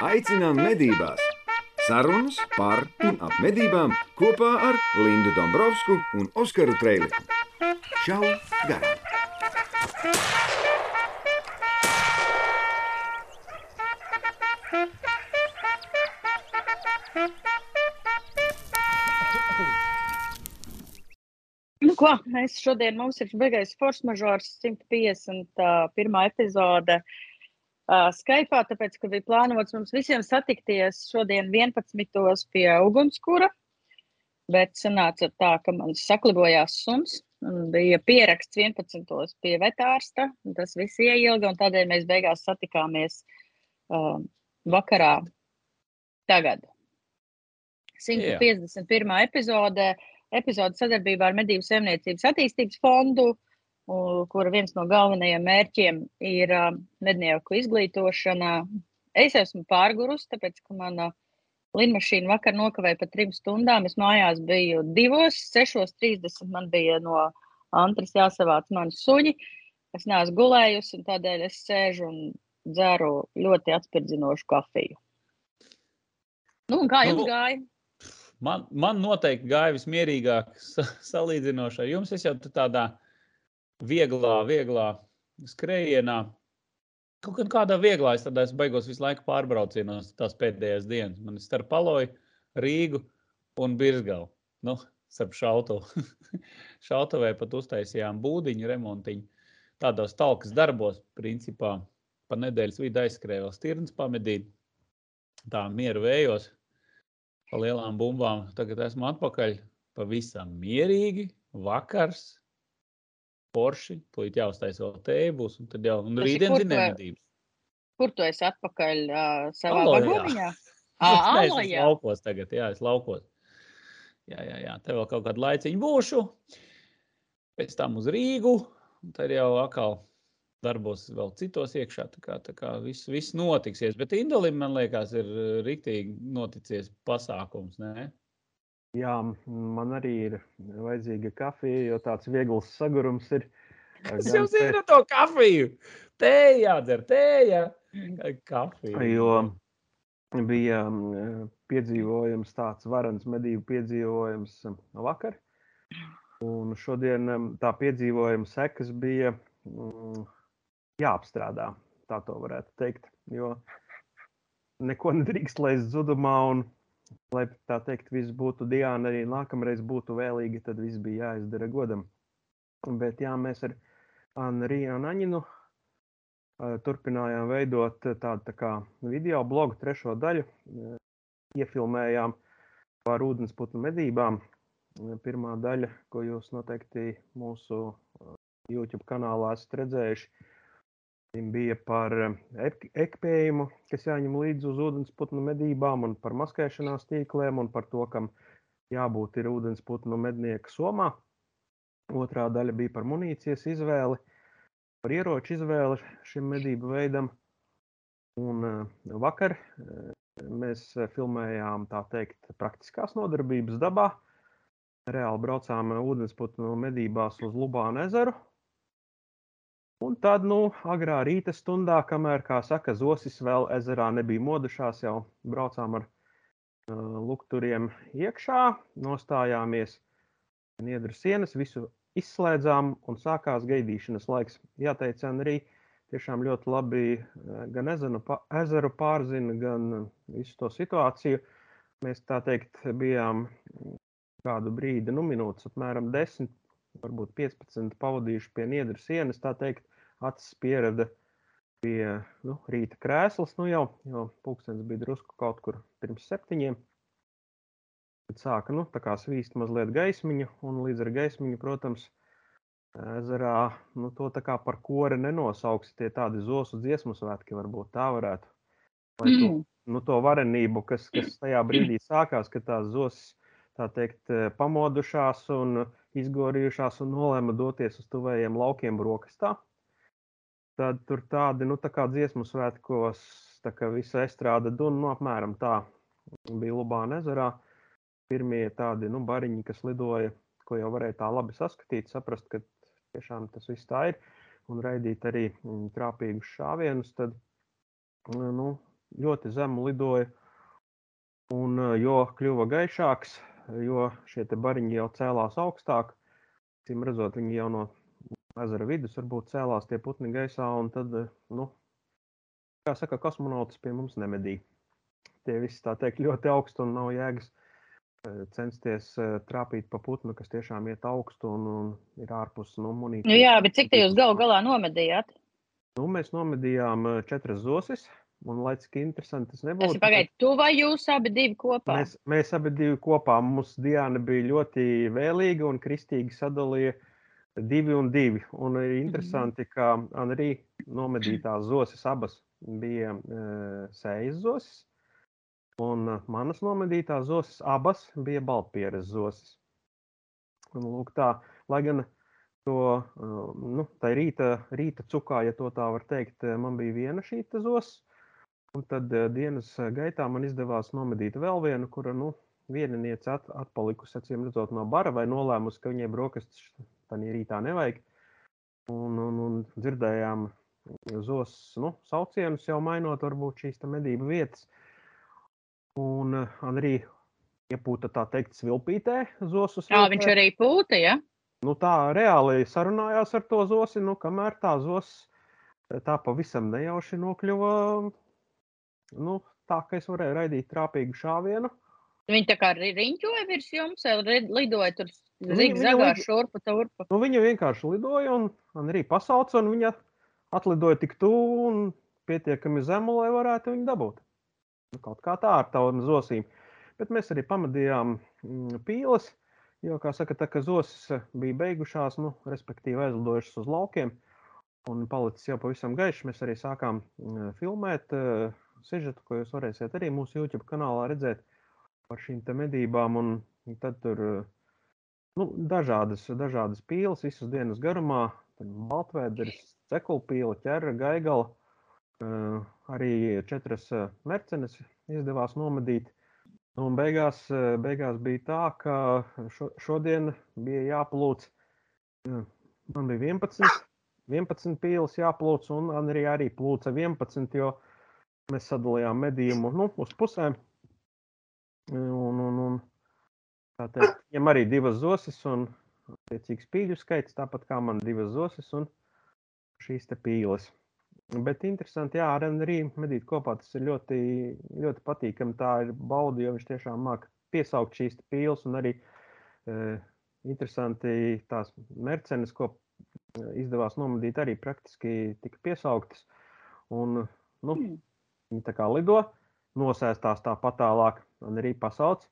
Aicinām medībās! Sarunas par un ap medībām kopā ar Lindu Dombrovskiju un Oskaru Trēliņu. Čau! Garām! Nu, ko, mēs šodien mums ir beigais force mažors 151. epizode uh, Skype, tāpēc, ka bija plānots mums visiem satikties šodien 11. pie ugunskura, bet sanāca tā, ka man saklibojās suns un bija pieraksts 11. pie vetārsta, tas viss ieilga, un tādēļ mēs beigās satikāmies uh, vakarā tagad. 151. epizode epizode sadarbībā ar Medību saimniecības attīstības fondu, u- kura viens no galvenajiem mērķiem ir uh, mednieku izglītošana. Es esmu pārgurus, tāpēc, ka mana lidmašīna vakar nokavēja pa trim stundām. Es mājās biju divos, sešos trīsdesmit man bija no antras jāsavāc mani suņi. Es neesmu gulējusi, un tādēļ es sēžu un dzeru ļoti atspirdzinošu kafiju. Nu, kā Nu, jums gāja? Man, man noteikti gāja vismierīgāk sa- salīdzinoši ar jums. Es jau tādā vieglā, vieglā skrējienā. Kaut kā kādā vieglā es tādā esmu beigos visu laiku pārbraucienos tās pēdējās dienas. Man ir starp Paloju, Rīgu un Birzgalu. Nu, starp šautuvu. Šautavē pat uztaisījām būdiņu remontiņu. Tādos talkas darbos, principā, pa nedēļas vidu aizskrēja vēl stirns pamedīt. Tā mieru vējos, pa lielām bumbām. Tagad esmu atpakaļ. Pavisam mierīgi. Vakars. Porši. Tūlīt jāuztaisa vēl tēja būs. Un tad jau un rītdien kur ir tu- nemedības. Kur tu esi atpakaļ uh, savā vagoniņā? Nē, es laukos tagad. Jā, es laukos. Jā, jā, jā. Te vēl kaut kādu laiciņu būšu. Pēc tam uz Rīgu. Un tad jau atkal darbos vēl citos iekšā. Tā kā, tā kā viss, viss notiksies. Bet Indolim, man liekas, ir riktīgi noticies pasākums. Ne? Jā, man arī ir vajadzīga kafija, jo tāds viegls sagurums ir. Es jau zinu to kafiju. Tēja jādzer, tēja. Kafija. Jo bija piedzīvojums, tāds varans medību piedzīvojums vakar. Un šodien tā piedzīvojuma sekas bija jāapstrādā, tā to varētu teikt. Jo neko nedrīkst laist zudumā, un, lai tā teikt, viss būtu Diana arī nākamreiz būtu vēlīgi, tad viss bija jāizdara godam. Bet jā, mēs ar Anriju un Aņinu eh, turpinājām veidot tādu tā kā video blogu, trešo daļu. Iefilmējām par ūdensputnu medībām. Pirmā daļa, ko jūs noteikti mūsu YouTube kanālā esat redzējuši, viņa bija par eh, ek- ekipējumu, kas jāņem līdzi uz ūdensputnu medībām, un par maskēšanās tīkliem, un par to, kam jābūt ir ūdensputnu mednieka somā. Otrā daļa bija par munīcijas izvēli, par ieroču izvēli šim medību veidam. Un eh, vakar eh, mēs filmējām tā teikt praktiskās nodarbības dabā. Reāli braucām ūdensputnu medībās uz Lubānu ezeru. Un tad, nu, agrā rīta stundā, kamēr, kā saka, zosis vēl ezerā nebija modušās, jau braucām ar uh, lukturiem iekšā, nostājāmies Niedru sienas, visu izslēdzām un sākās gaidīšanas laiks. Jāteic, arī tiešām ļoti labi gan ezenu, pa- ezeru pārzina, gan visu to situāciju. Mēs tā teikt bijām kādu brīdi, nu minūtes apmēram 10, varbūt 15 pavadījuši pie Niedru sienas, tā teikt, acis pierada pie nu, rīta krēslas, nu jau, jo pulkstenis bija drusku kaut kur pirms septiņiem. Tad sāka nu, svīst mazliet gaismiņa, un līdz ar gaismiņu, protams, ezerā nu, to tā kā par kori nenosauks. Tie tādi zosu dziesmu svētki varbūt tā varētu. Lai to, Mm. nu, to varenību, kas, kas tajā brīdī sākās, kad tās zosis, tā teikt, pamodušās un izgorījušās un nolēma doties uz tuvējiem laukiem brokastā. Tad tur tādi, nu, tā kā dziesmu svētkos, tā kā visa estrāda dun, nu, apmēram tā bija Lubāna ezerā pirmie tādi nu, bariņi, kas lidoja, ko jau varēja tā labi saskatīt, saprast, ka tiešām tas viss tā ir, un raidīt arī mm, trāpīgus šāvienus, tad nu, ļoti zemu lidoja. Un, jo kļuva gaišāks, jo šie bariņi jau cēlās augstāk. Cim redzot, viņi jau no ezera vidus varbūt cēlās tie putni gaisā. Tad, nu, kā saka, kosmonauts pie mums nemedīja. Tie visi tā teikt ļoti augstu un nav jēgas censties trāpīt pa putnu, kas tiešām iet augstu un, un ir ārpus nu, munīcijas. Nu jā, bet cik te jūs gal galā nomedījāt? Nu, mēs nomedījām četras zosis. Un, lai cik interesanti tas nebūtu, tas ir pagaidi, tu vai jūs abi divi kopā? Mēs, mēs abi divi kopā. Mums Diana bija ļoti vēlīga un kristīgi sadalīja divi un divi. Un ir interesanti, ka Anrī nomedītās zosis abas bija e, sējas zosis. Un manas nomedītās zosis abas bija baltpieres zosis. Un, lūk, tā, lai gan to nu, rīta, rīta cukā, ja tā var teikt, man bija viena šī zosis. Un tad dienas gaitā man izdevās nomedīt vēl vienu, kura nu, vieniniece at, atpalikusi, acīm redzot, no bara vai nolēmusi, ka viņai brokastis tādā rītā nevajag. Un, un, un dzirdējām zos nu, saucienus, jau mainot varbūt šīs medību vietas. Un arī iepūta tā teikt svilpītē zosus. Jā, viņš arī pūta, ja? Nu, tā reāli sarunājās ar to zosi, nu, kamēr tā zos tā pavisam nejauši nokļuva nu, tā, ka es varēju raidīt trāpīgu šāvienu. Viņi tā kā riņķoja virs jums, lidoja tur zigzagā šurpu turpu. Nu, viņa vienkārši lidoja un, un arī pasauca, un viņa atlidoja tik tuvu un pietiekami zemu, lai varētu viņu dabūt. Nu, kaut kā tā ar tādām zosīm. Bet mēs arī pamanījām mm, pīles, jo, kā saka, tā, ka zosis bija beigušās, nu, respektīvi aizlidojušas uz laukiem, un palicis jau pavisam gaišs, mēs arī sākām filmēt sižetu, ko jūs varēsiet arī mūsu YouTube kanālā redzēt par šīm medībām. Un tad tur nu, dažādas, dažādas pīles visas dienas garumā. Baltvēderis, cekulpīle, ķera, gaigala. Uh, arī četras mercenes izdevās nomedīt. Un beigās, beigās bija tā, ka šo, šodien bija jāplūc. Man bija 11, 11 pīles jāplūc, un arī, arī plūca 11, jo Mēs sadalījām medījumu nu, uz pusēm. Un, un, un, teikt, viņam arī divas zosis un attiecīgs pīļu skaits, tāpat kā man divas zosis un šīs te pīles. Bet interesanti, jā, ar arī medīt kopā tas ir ļoti, ļoti patīkami. Tā ir bauda, jo viņš tiešām māk piesaukt šīs pīles un arī e, interesanti tās mercenes, ko izdevās nomedīt, arī praktiski tika piesauktas. Un, nu, mm. Viņa tā kā lido, nosēstās tāpat tālāk, un arī pasauc.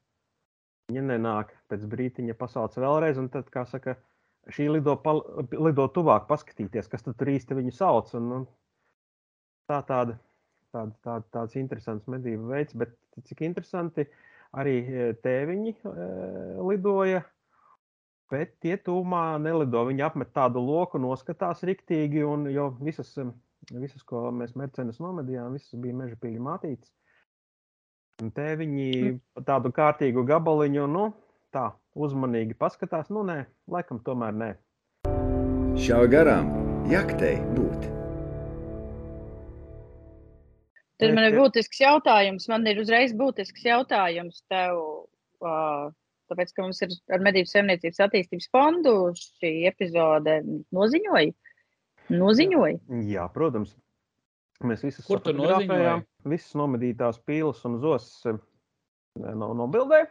Viņa nenāk, pēc brīdiņa pasauc vēlreiz, un tad, kā saka, šī lido, pal, lido tuvāk, paskatīties, kas tur īsti viņu sauc. Un, un tā tāda, tāda, tāda, tāds interesants medību veids, bet cik interesanti arī e, tēviņi e, lidoja, bet tie tūmā nelido. Viņi apmet tādu loku, noskatās riktīgi, un jo visas Visas, ko mēs mercenes nomedījām, visas bija meža pīļu mātītes. Un te viņi mm. tādu kārtīgu gabaliņu, nu, tā uzmanīgi paskatās. Nu, nē, laikam tomēr nē. Šā garām jaktei būt. Tad man ir būtisks jautājums. Man ir uzreiz būtisks jautājums tev. Uh, tāpēc, ka mums ir ar Medību saimniecības attīstības fondu šī epizode noziņoja. Noziņoja? Jā, protams. Mēs tur noziņojām? Visas nomedītās pīles un zosas eh, no, nobildē.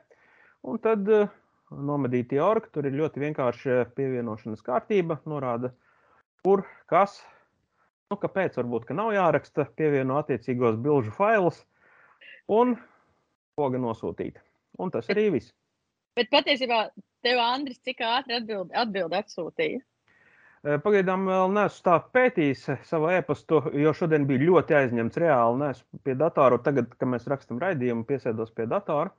Un tad uh, nomedītie orki, tur ir ļoti vienkārši pievienošanas kārtība, norāda, kur, kas, nu, kāpēc varbūt, ka nav jāraksta, pievieno attiecīgos bilžu failus un poga nosūtīt. Un tas arī viss. Bet patiesībā tev, Andris, cik ātri atbild, atbild atsūtīja? Pagaidām vēl neesmu tā pētījis savu e-pastu, jo šodien bija ļoti aizņemts. Reāli neesmu pie datora. Tagad, kad mēs rakstām raidījumu, piesēdos pie datora.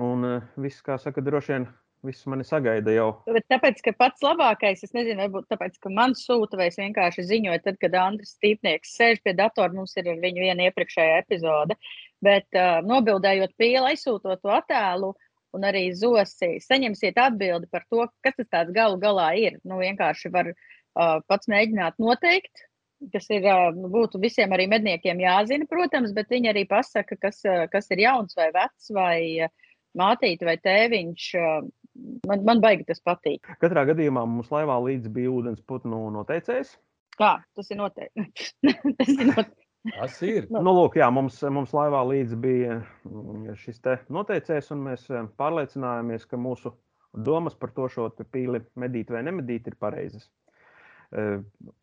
Un viss, kā saka, droši vien viss mani sagaida jau. Bet tāpēc, ka pats labākais, es nezinu, varbūt tāpēc, ka man sūta vai es vienkārši ziņoju, tad, kad Andris Stīpnieks sēž pie datora, mums ir ar viņu viena iepriekšējā epizode. Bet uh, nobildējot pīli, aizsūtot to attēlu, uh, un arī zosi saņemsiet atbildi par to, kas tas galu galā ir. Nu, vienkārši var uh, pats mēģināt noteikt, kas ir, būtu visiem arī medniekiem jāzina, protams, bet viņi arī pasaka, kas, kas ir jauns vai vecs, vai mātīte vai tēviņš. Man, man baigi tas patīk. Katrā gadījumā mums laivā līdzi bija ūdens putnu noteicējs. Kā? Tas ir noteikti. tas ir noteikti. Tas ir. Nu, lūk, jā, mums, mums laivā līdzi bija mm, šis noteicējs, un mēs pārliecinājāmies, ka mūsu domas par to šo pīli medīt vai nemedīt ir pareizas.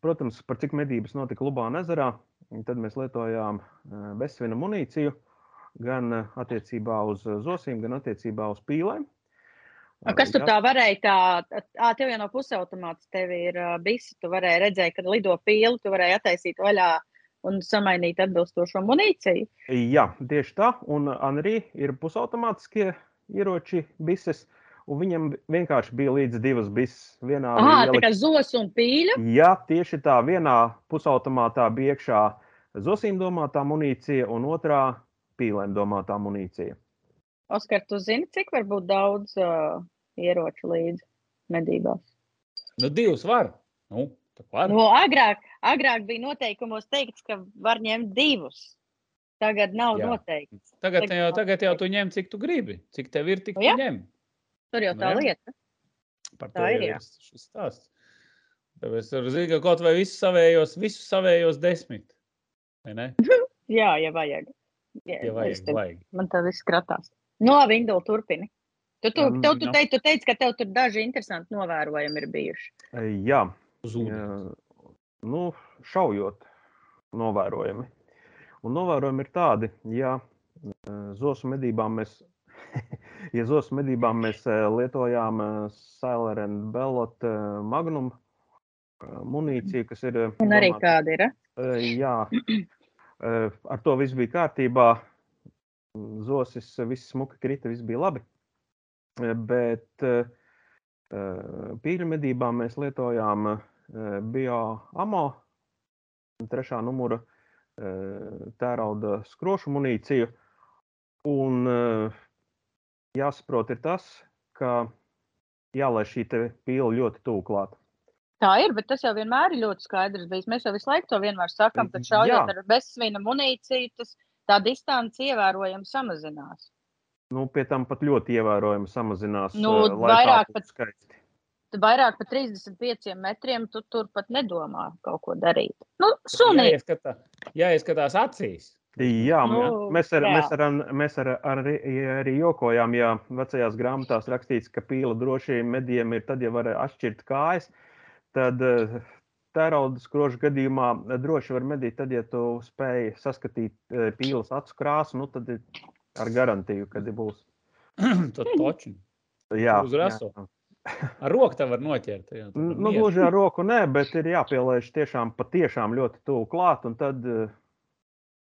Protams, par cik medības notika Lubāna ezerā, tad mēs lietojām bezsvina munīciju gan attiecībā uz zosīm, gan attiecībā uz pīlēm. Kas tur tā varēja? Tā, tā tev jau no pusautomāts tev ir bisi. Tu varēji redzēt, kad lido pīli, tu varēji attaisīt vaļā un samainīt atbilstošo munīciju. Jā, tieši tā. Un arī ir pusautomātiskie ieroči bises. Un viņam vienkārši bija līdz divas bises. Vienā Aha, ielikt... tā kā zos un pīļa? Jā, tieši tā. Vienā pusautomātā bija iekšā zosīm domātā munīcija, un otrā pīlēm domātā munīcija. Oskar, tu zini, cik var būt daudz uh, ieroču līdzi medībās? Nu, divus var. Nu, var. Nu, agrāk, agrāk bija noteikumos teikts, ka var ņemt divus. Tagad nav Jā. noteikts. Tagad, tagad, jau, tagad jau tu ņem, cik tu gribi. Cik tev ir, tik nu, tu ņem. Tur jau tā nu, lieta. Par tā ir šis stāsts. Tāpēc tur zina, ka kaut vai visus savējos, visus savējos desmit. Jā, ja vajag. Jā, ja vajag, te, vajag. Man tā viss skatās. No, Vindula, turpini. Tu, tu, um, tev, tu, teici, tu teici, ka tev tur daži interesanti novērojumi ir bijuši. Jā, jā nu, šaujot novērojumi. Un novērojumi ir tādi, ja zosu medībām mēs ja zosu medībām mēs eh, lietojām eh, Sailor and Bellot eh, Magnum munīciju, kas ir. Un arī domāt, kāda ir? Jā, ar to viss bija kārtībā. Zosis viss smuki krita, viss bija labi. Bet pīļu medībām mēs lietojām bioamo, trešā numura tērauda skrošu munīciju. Un uh, jāsaprot, ir tas, ka jālaiž šī pila ļoti tuvu klāt. Tā ir, bet tas jau vienmēr ir ļoti skaidrs. Bijis. Mēs jau visu laiku to vienmēr sakām, ka šaujot ar bezsvina munīciju, tas tā distance ievērojami samazinās. Nu, pie tam pat ļoti ievērojami samazinās. Nu, vairāk pat skaisti. Vairāk par 35 metriem tu tur pat nedomā kaut ko darīt. Nu, sunīt. Jāieskatā, jāieskatās acīs. Jā, nu, mēs, ar, jā. mēs, ar, mēs ar, ar, arī jokojām, ja vecajās grāmatās rakstīts, ka pīla droši medījiem ir tad, ja var atšķirt kājas, tad eh, tērauda skrožu gadījumā droši var medīt tad, ja tu spēj saskatīt eh, pīles acu krāsu, nu tad ar garantiju, kad būs. tad toči. Jā. Uz raso. Jā. Ar roku tā var noķert. Jā, nu, gluži ar roku nē, bet ir jāpieliež tiešām patiešām ļoti tuvu klāt, un tad uh,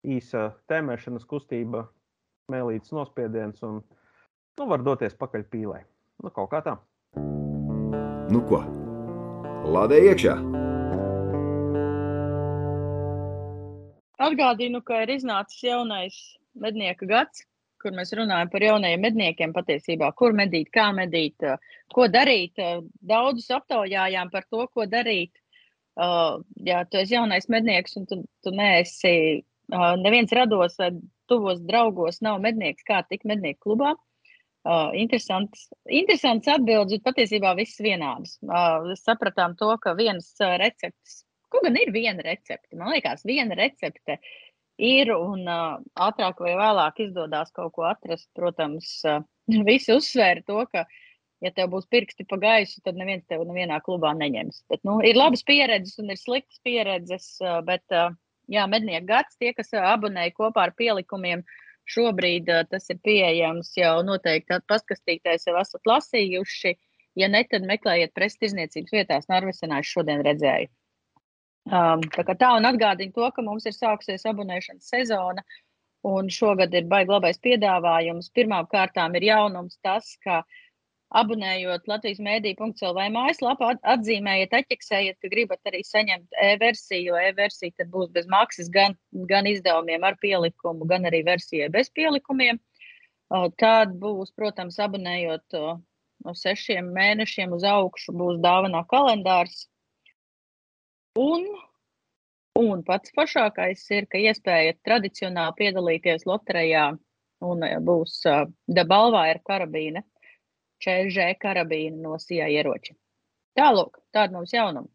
īsa tēmēšanas kustība, mēlītes nospiediens un nu, var doties pakaļ pīlē. Nu, kaut kā tā. Nu ko? Lādē iekšā! Atgādinu, ka ir iznācis jaunais mednieka gads, kur mēs runājam par jaunajiem medniekiem patiesībā, kur medīt, kā medīt, ko darīt. Daudzus aptaujājām par to, ko darīt. Uh, ja tu esi jaunais mednieks un tu, tu neesi Uh, neviens rados vai tuvos draugos nav mednieks, kā tik mednieku klubā. Uh, interesants, interesants atbildes, bet patiesībā viss vienādas. Uh, sapratām to, ka vienas receptes, ko gan ir viena recepte, man liekas, viena recepte ir un uh, ātrāk vai vēlāk izdodas kaut ko atrast. Protams, uh, visi uzsvēra to, ka, ja tev būs pirksti pa gaisu, tad neviens tevi nevienā klubā neņems. Bet, nu, ir labas pieredzes un ir sliktas pieredzes, uh, bet uh, jā, mednieku gads, tie, kas abonēja kopā ar pielikumiem, šobrīd tas ir pieejams jau noteikti paskastīties, jau esat lasījuši. Ja ne, tad meklējiet prestižniecības vietās, Narvesenā es šodien redzēju. Um, tā tā un atgādina to, ka mums ir sākusies abonēšanas sezona, un šogad ir baigi labais piedāvājums. Pirmām kārtām ir jaunums tas, ka uh, Abonējot Latvijas mēdī.CLV mājaslapu, atzīmējiet, atķeksējiet, ka gribat arī saņemt e-versiju, jo e-versija būs bez maksas gan, gan izdevumiem ar pielikumu, gan arī versijai bez pielikumiem. Tad būs, protams, abonējot no sešiem mēnešiem uz augšu, būs dāvanā kalendārs. Un Un pats foršākais ir, ka iespēja tradicionāli piedalīties loterijā un būs uh, dabalvā ir karabīne, ČŽ karabīne no sijā ieroči. Tālūk, tāda mums jaunuma.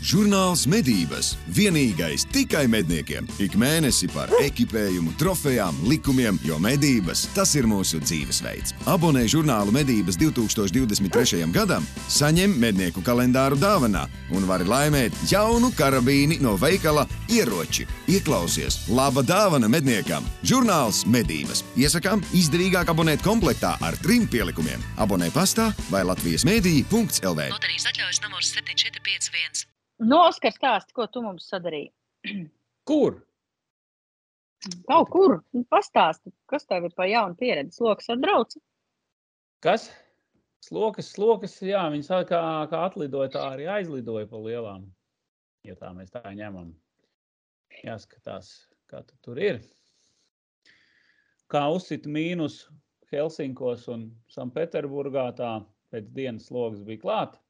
Žurnāls medības vienīgais tikai medniekiem. Ik mēnesi par ekipējumu, trofejām, likumiem, jo medības tas ir mūsu dzīvesveids. Abonē žurnālu medības 2023. gadam, saņem mednieku kalendāru dāvanā un vari laimēt jaunu karabīni no veikala ieroči. Ieklausies, laba dāvana medniekam! Žurnāls medības. Iesakām izdevīgāk abonēt komplektā ar trim pielikumiem. Abonē pastā vai Latvijas mēdī.lv. Loterijas atļaujas numurs 7451. No Oskar stāsti, ko tu mums sadarīji. Kur? Kaut kur nu, pastāsti, kas tev ir pa jaunu pieredzi. Sloks atbrauc. Kas? Slokas, slokas, jā, viņas kā, kā atlidoja, tā arī aizlidoja pa lielām. Ja tā mēs tā ņemam. Jāskatās, kā tu tur ir. Kā uzsit mīnus Helsinkos un Sanpēterburgā, tā pēc dienas slogas bija klāta.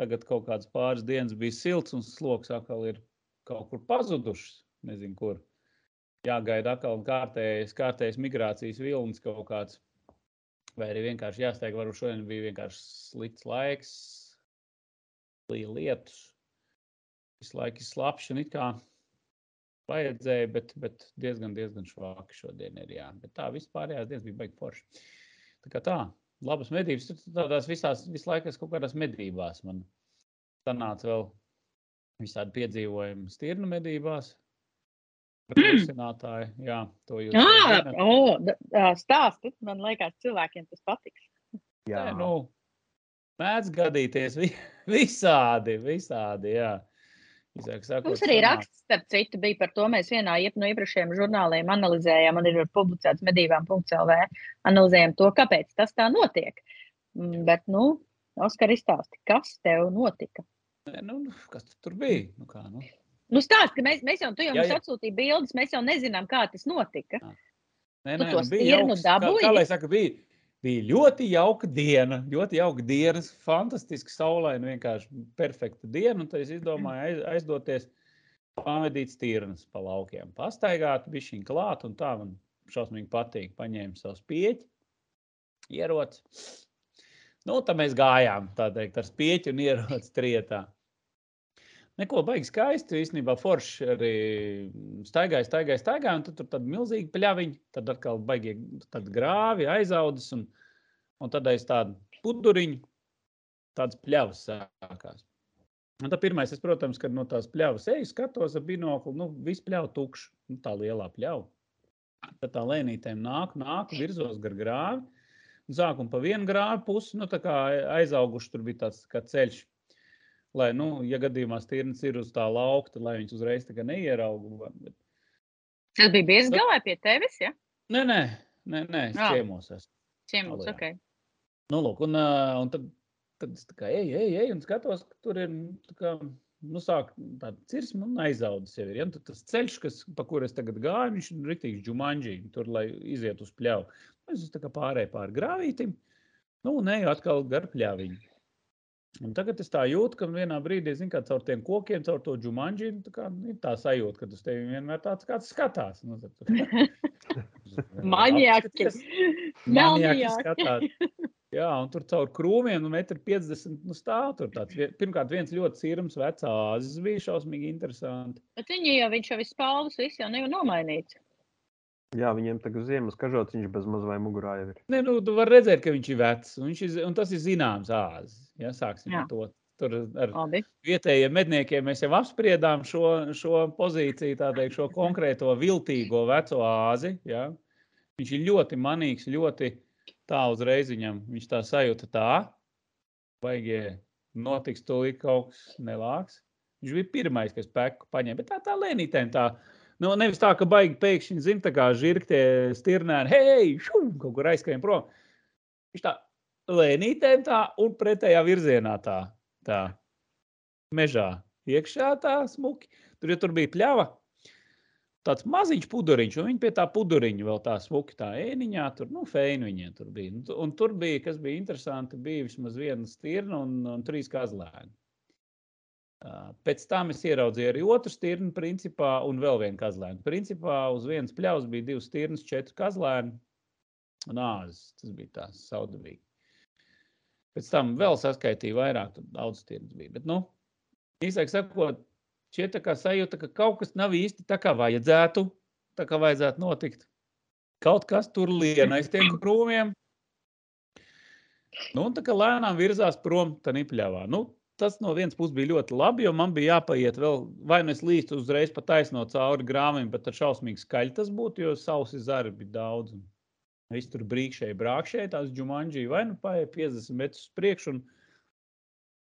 Tagad kaut kādas pāris dienas bija silts, un sloks atkal ir kaut kur pazudušas. Nezinu, kur. Jāgaida atkal kārtējs, kārtējs migrācijas vilnis kaut kāds. Vai arī vienkārši jāsteig, varbūt šodien bija vienkārši slikts laiks, lija lietus. Visu laiku un it kā vajadzēja, bet, bet diezgan, diezgan švāki šodien ir. Jā. Bet tā vispārējās dienas bija baigi forši. Tā kā tā, labas medības. Tur tādās visās, visu laiku es kaut kādās medībās. Man sanāca vēl visādi piedzīvojumi stirnu medībās. Krisinātāji, jā, to jūs Ah, zināt. oh, stāsti. Man liekas, cilvēkiem tas patiks. Jā, Nē, nu, mēdz gadīties vi- visādi, visādi, jā. Īsāk sakot, Mums arī raksts, starp citu, bija par to. Mēs vienā no iepriekšējiem žurnāliem analizējām, un ir publicēts medībām.lv. Analizējām to, kāpēc tas tā notiek. Mm, Bet, nu, Oskar, izstāsti, kas tev notika? Nu, kas tu tur bija? Nu, kā, nu? Nu, stāsti, ka mēs, mēs jau, tu jā. atsūtīji bildes, mēs jau nezinām, kā tas notika. Nē, Tu nē, to nu, bija jauks, kā, kā lai saka, bija, bija ļoti jauka diena, ļoti jauka diena, fantastiski saulaina, vienkārši perfekta diena, tad es izdomāju aiz, aizdoties, pavadīt stirnas pa laukiem, pastaigāt, bišķiņ klāt, un tā man šausmīgi patīk, paņēmu savus pieķi, ieroci. Nu, tad mēs gājām, tā teikt, ar spieķi un ieroci trietā. Neko baigi skaisti. Īstenībā forši arī staigāja, staigāja, staigāja. Un tad tur tāda milzīga pļaviņa, tad atkal tādi grāvi, aizaudzis. Un, un tad aiz tādu puduriņu tādas pļavas sākās. Un tad pirmais, es, protams, kad no tās pļavas eju, skatos ar binoklu, nu, viss pļauj tukšs, nu, tā lielā pļauja. Tad tā lēnītēm nāk, nāk, virzos gar grāvi. Un Sākumā pa vienu grāvu pusi, nu, tā kā aizauguši tur bija tāds ceļš. Lai, nu, ja gadījumā stirns ir uz tā laukta, lai viņš uzreiz tā kā neierauga. Bet... Tas bija biezs galā pie tevis, ja? Nē, nē, nē, nē es Jā. ciemos esmu. Ciemos, Alajā. ok. Nu, lūk, un, un tad, tad es tā kā eju, eju, eju un skatos, ka tur ir nu, tā kā, nu, sāk tāda cirsma un aizaudzis jau ir. Ja? Tad tas ceļš, kas, pa kur es tagad gāju, viņš ir riktīgs džumanģī, tur, lai iziet uz pļauju. Es tā kā pārēju pāri grāvītim, nu, un eju atkal gar pļāviņu. Un tagad es tā jūtu, ka vienā brīdī, zin, kā caur tiem kokiem, caur to džumanģī, nu, tā, kā, ir tā sajūta, ka uz tevi vienmēr tāds kāds skatās. Nu. Maniaki Melnījāki. skatās. Jā, un tur caur krūmiem, nu, 1,50 m nu, stāv. Tur tāds, pirmkārt, viens ļoti sirds, vecs āzis bija šausmīgi interesanti. Bet viņi jau, viņš jau visu spalvas, visu jau nevar nomainīt. Jā, viņiem tagad ziemas kažots, viņš bez maz vai mugurā jau ir. Nē, nu, tu vari redzēt, ka viņš ir vecs. Un, viņš ir, un tas ir zināms āzis. Ja, sāksim Jā. ar to. Tur ar Labi. vietējiem medniekiem mēs jau apspriedām šo, šo pozīciju, tā teikt, šo konkrēto viltīgo veco āzi. Ja? Viņš ir ļoti manīgs, ļoti tā uzreiz viņam. Viņš tā sajūta tā, vajag notiks tūlīt kaut kas nelāks. Viņš bija pirmais, kas peku paņēma, bet tā, tā lēnītēm tā. Nu, nevis tā, ka baigi pēkšņi zina, tā kā žirgtie stirnēni, hei, šum, kaut kur aizskrien prom. Viņš tā lēnītēm tā un pretējā virzienā tā, tā mežā iekšā tā smuki. Tur, ja tur bija pļava, tāds maziņš puduriņš, un viņi pie tā puduriņa vēl tā smuki tā ēniņā, tur, nu, feini viņiem tur bija. Un, un tur bija, kas bija interesanti, bija vismaz viena stirna un, un trīs kazlēni. Pēc tam es ieraudzīju arī otru stirnu, principā, un vēl vienu kazlēnu. Principā uz vienas pļaus bija divas stirnas, četri kazlēni un āzis. Tas bija tā saudabīgi. Pēc tam vēl saskaitīja vairāk, tad daudz stirnas bija. Bet, nu, īsāk sakot, šķiet tā kā sajūta, ka kaut kas nav īsti tā kā vajadzētu, tā kā vajadzētu notikt. Kaut kas tur lien aiz tiem krūmiem. Nu, un tā kā lēnām virzās prom tā nipļāvā. Nu, tas no vienas puses bija ļoti labi, jo man bija jāpaiet vēl, vai nu es līstu uzreiz pa taisno cauri grāmatām, bet tad šausmīgi skaļi tas būtu, jo sausi zari bija daudz. Viss tur brīkšēji, brākšēji, tās džumanģī, vai nu paiet 50 metrus uz priekšu, un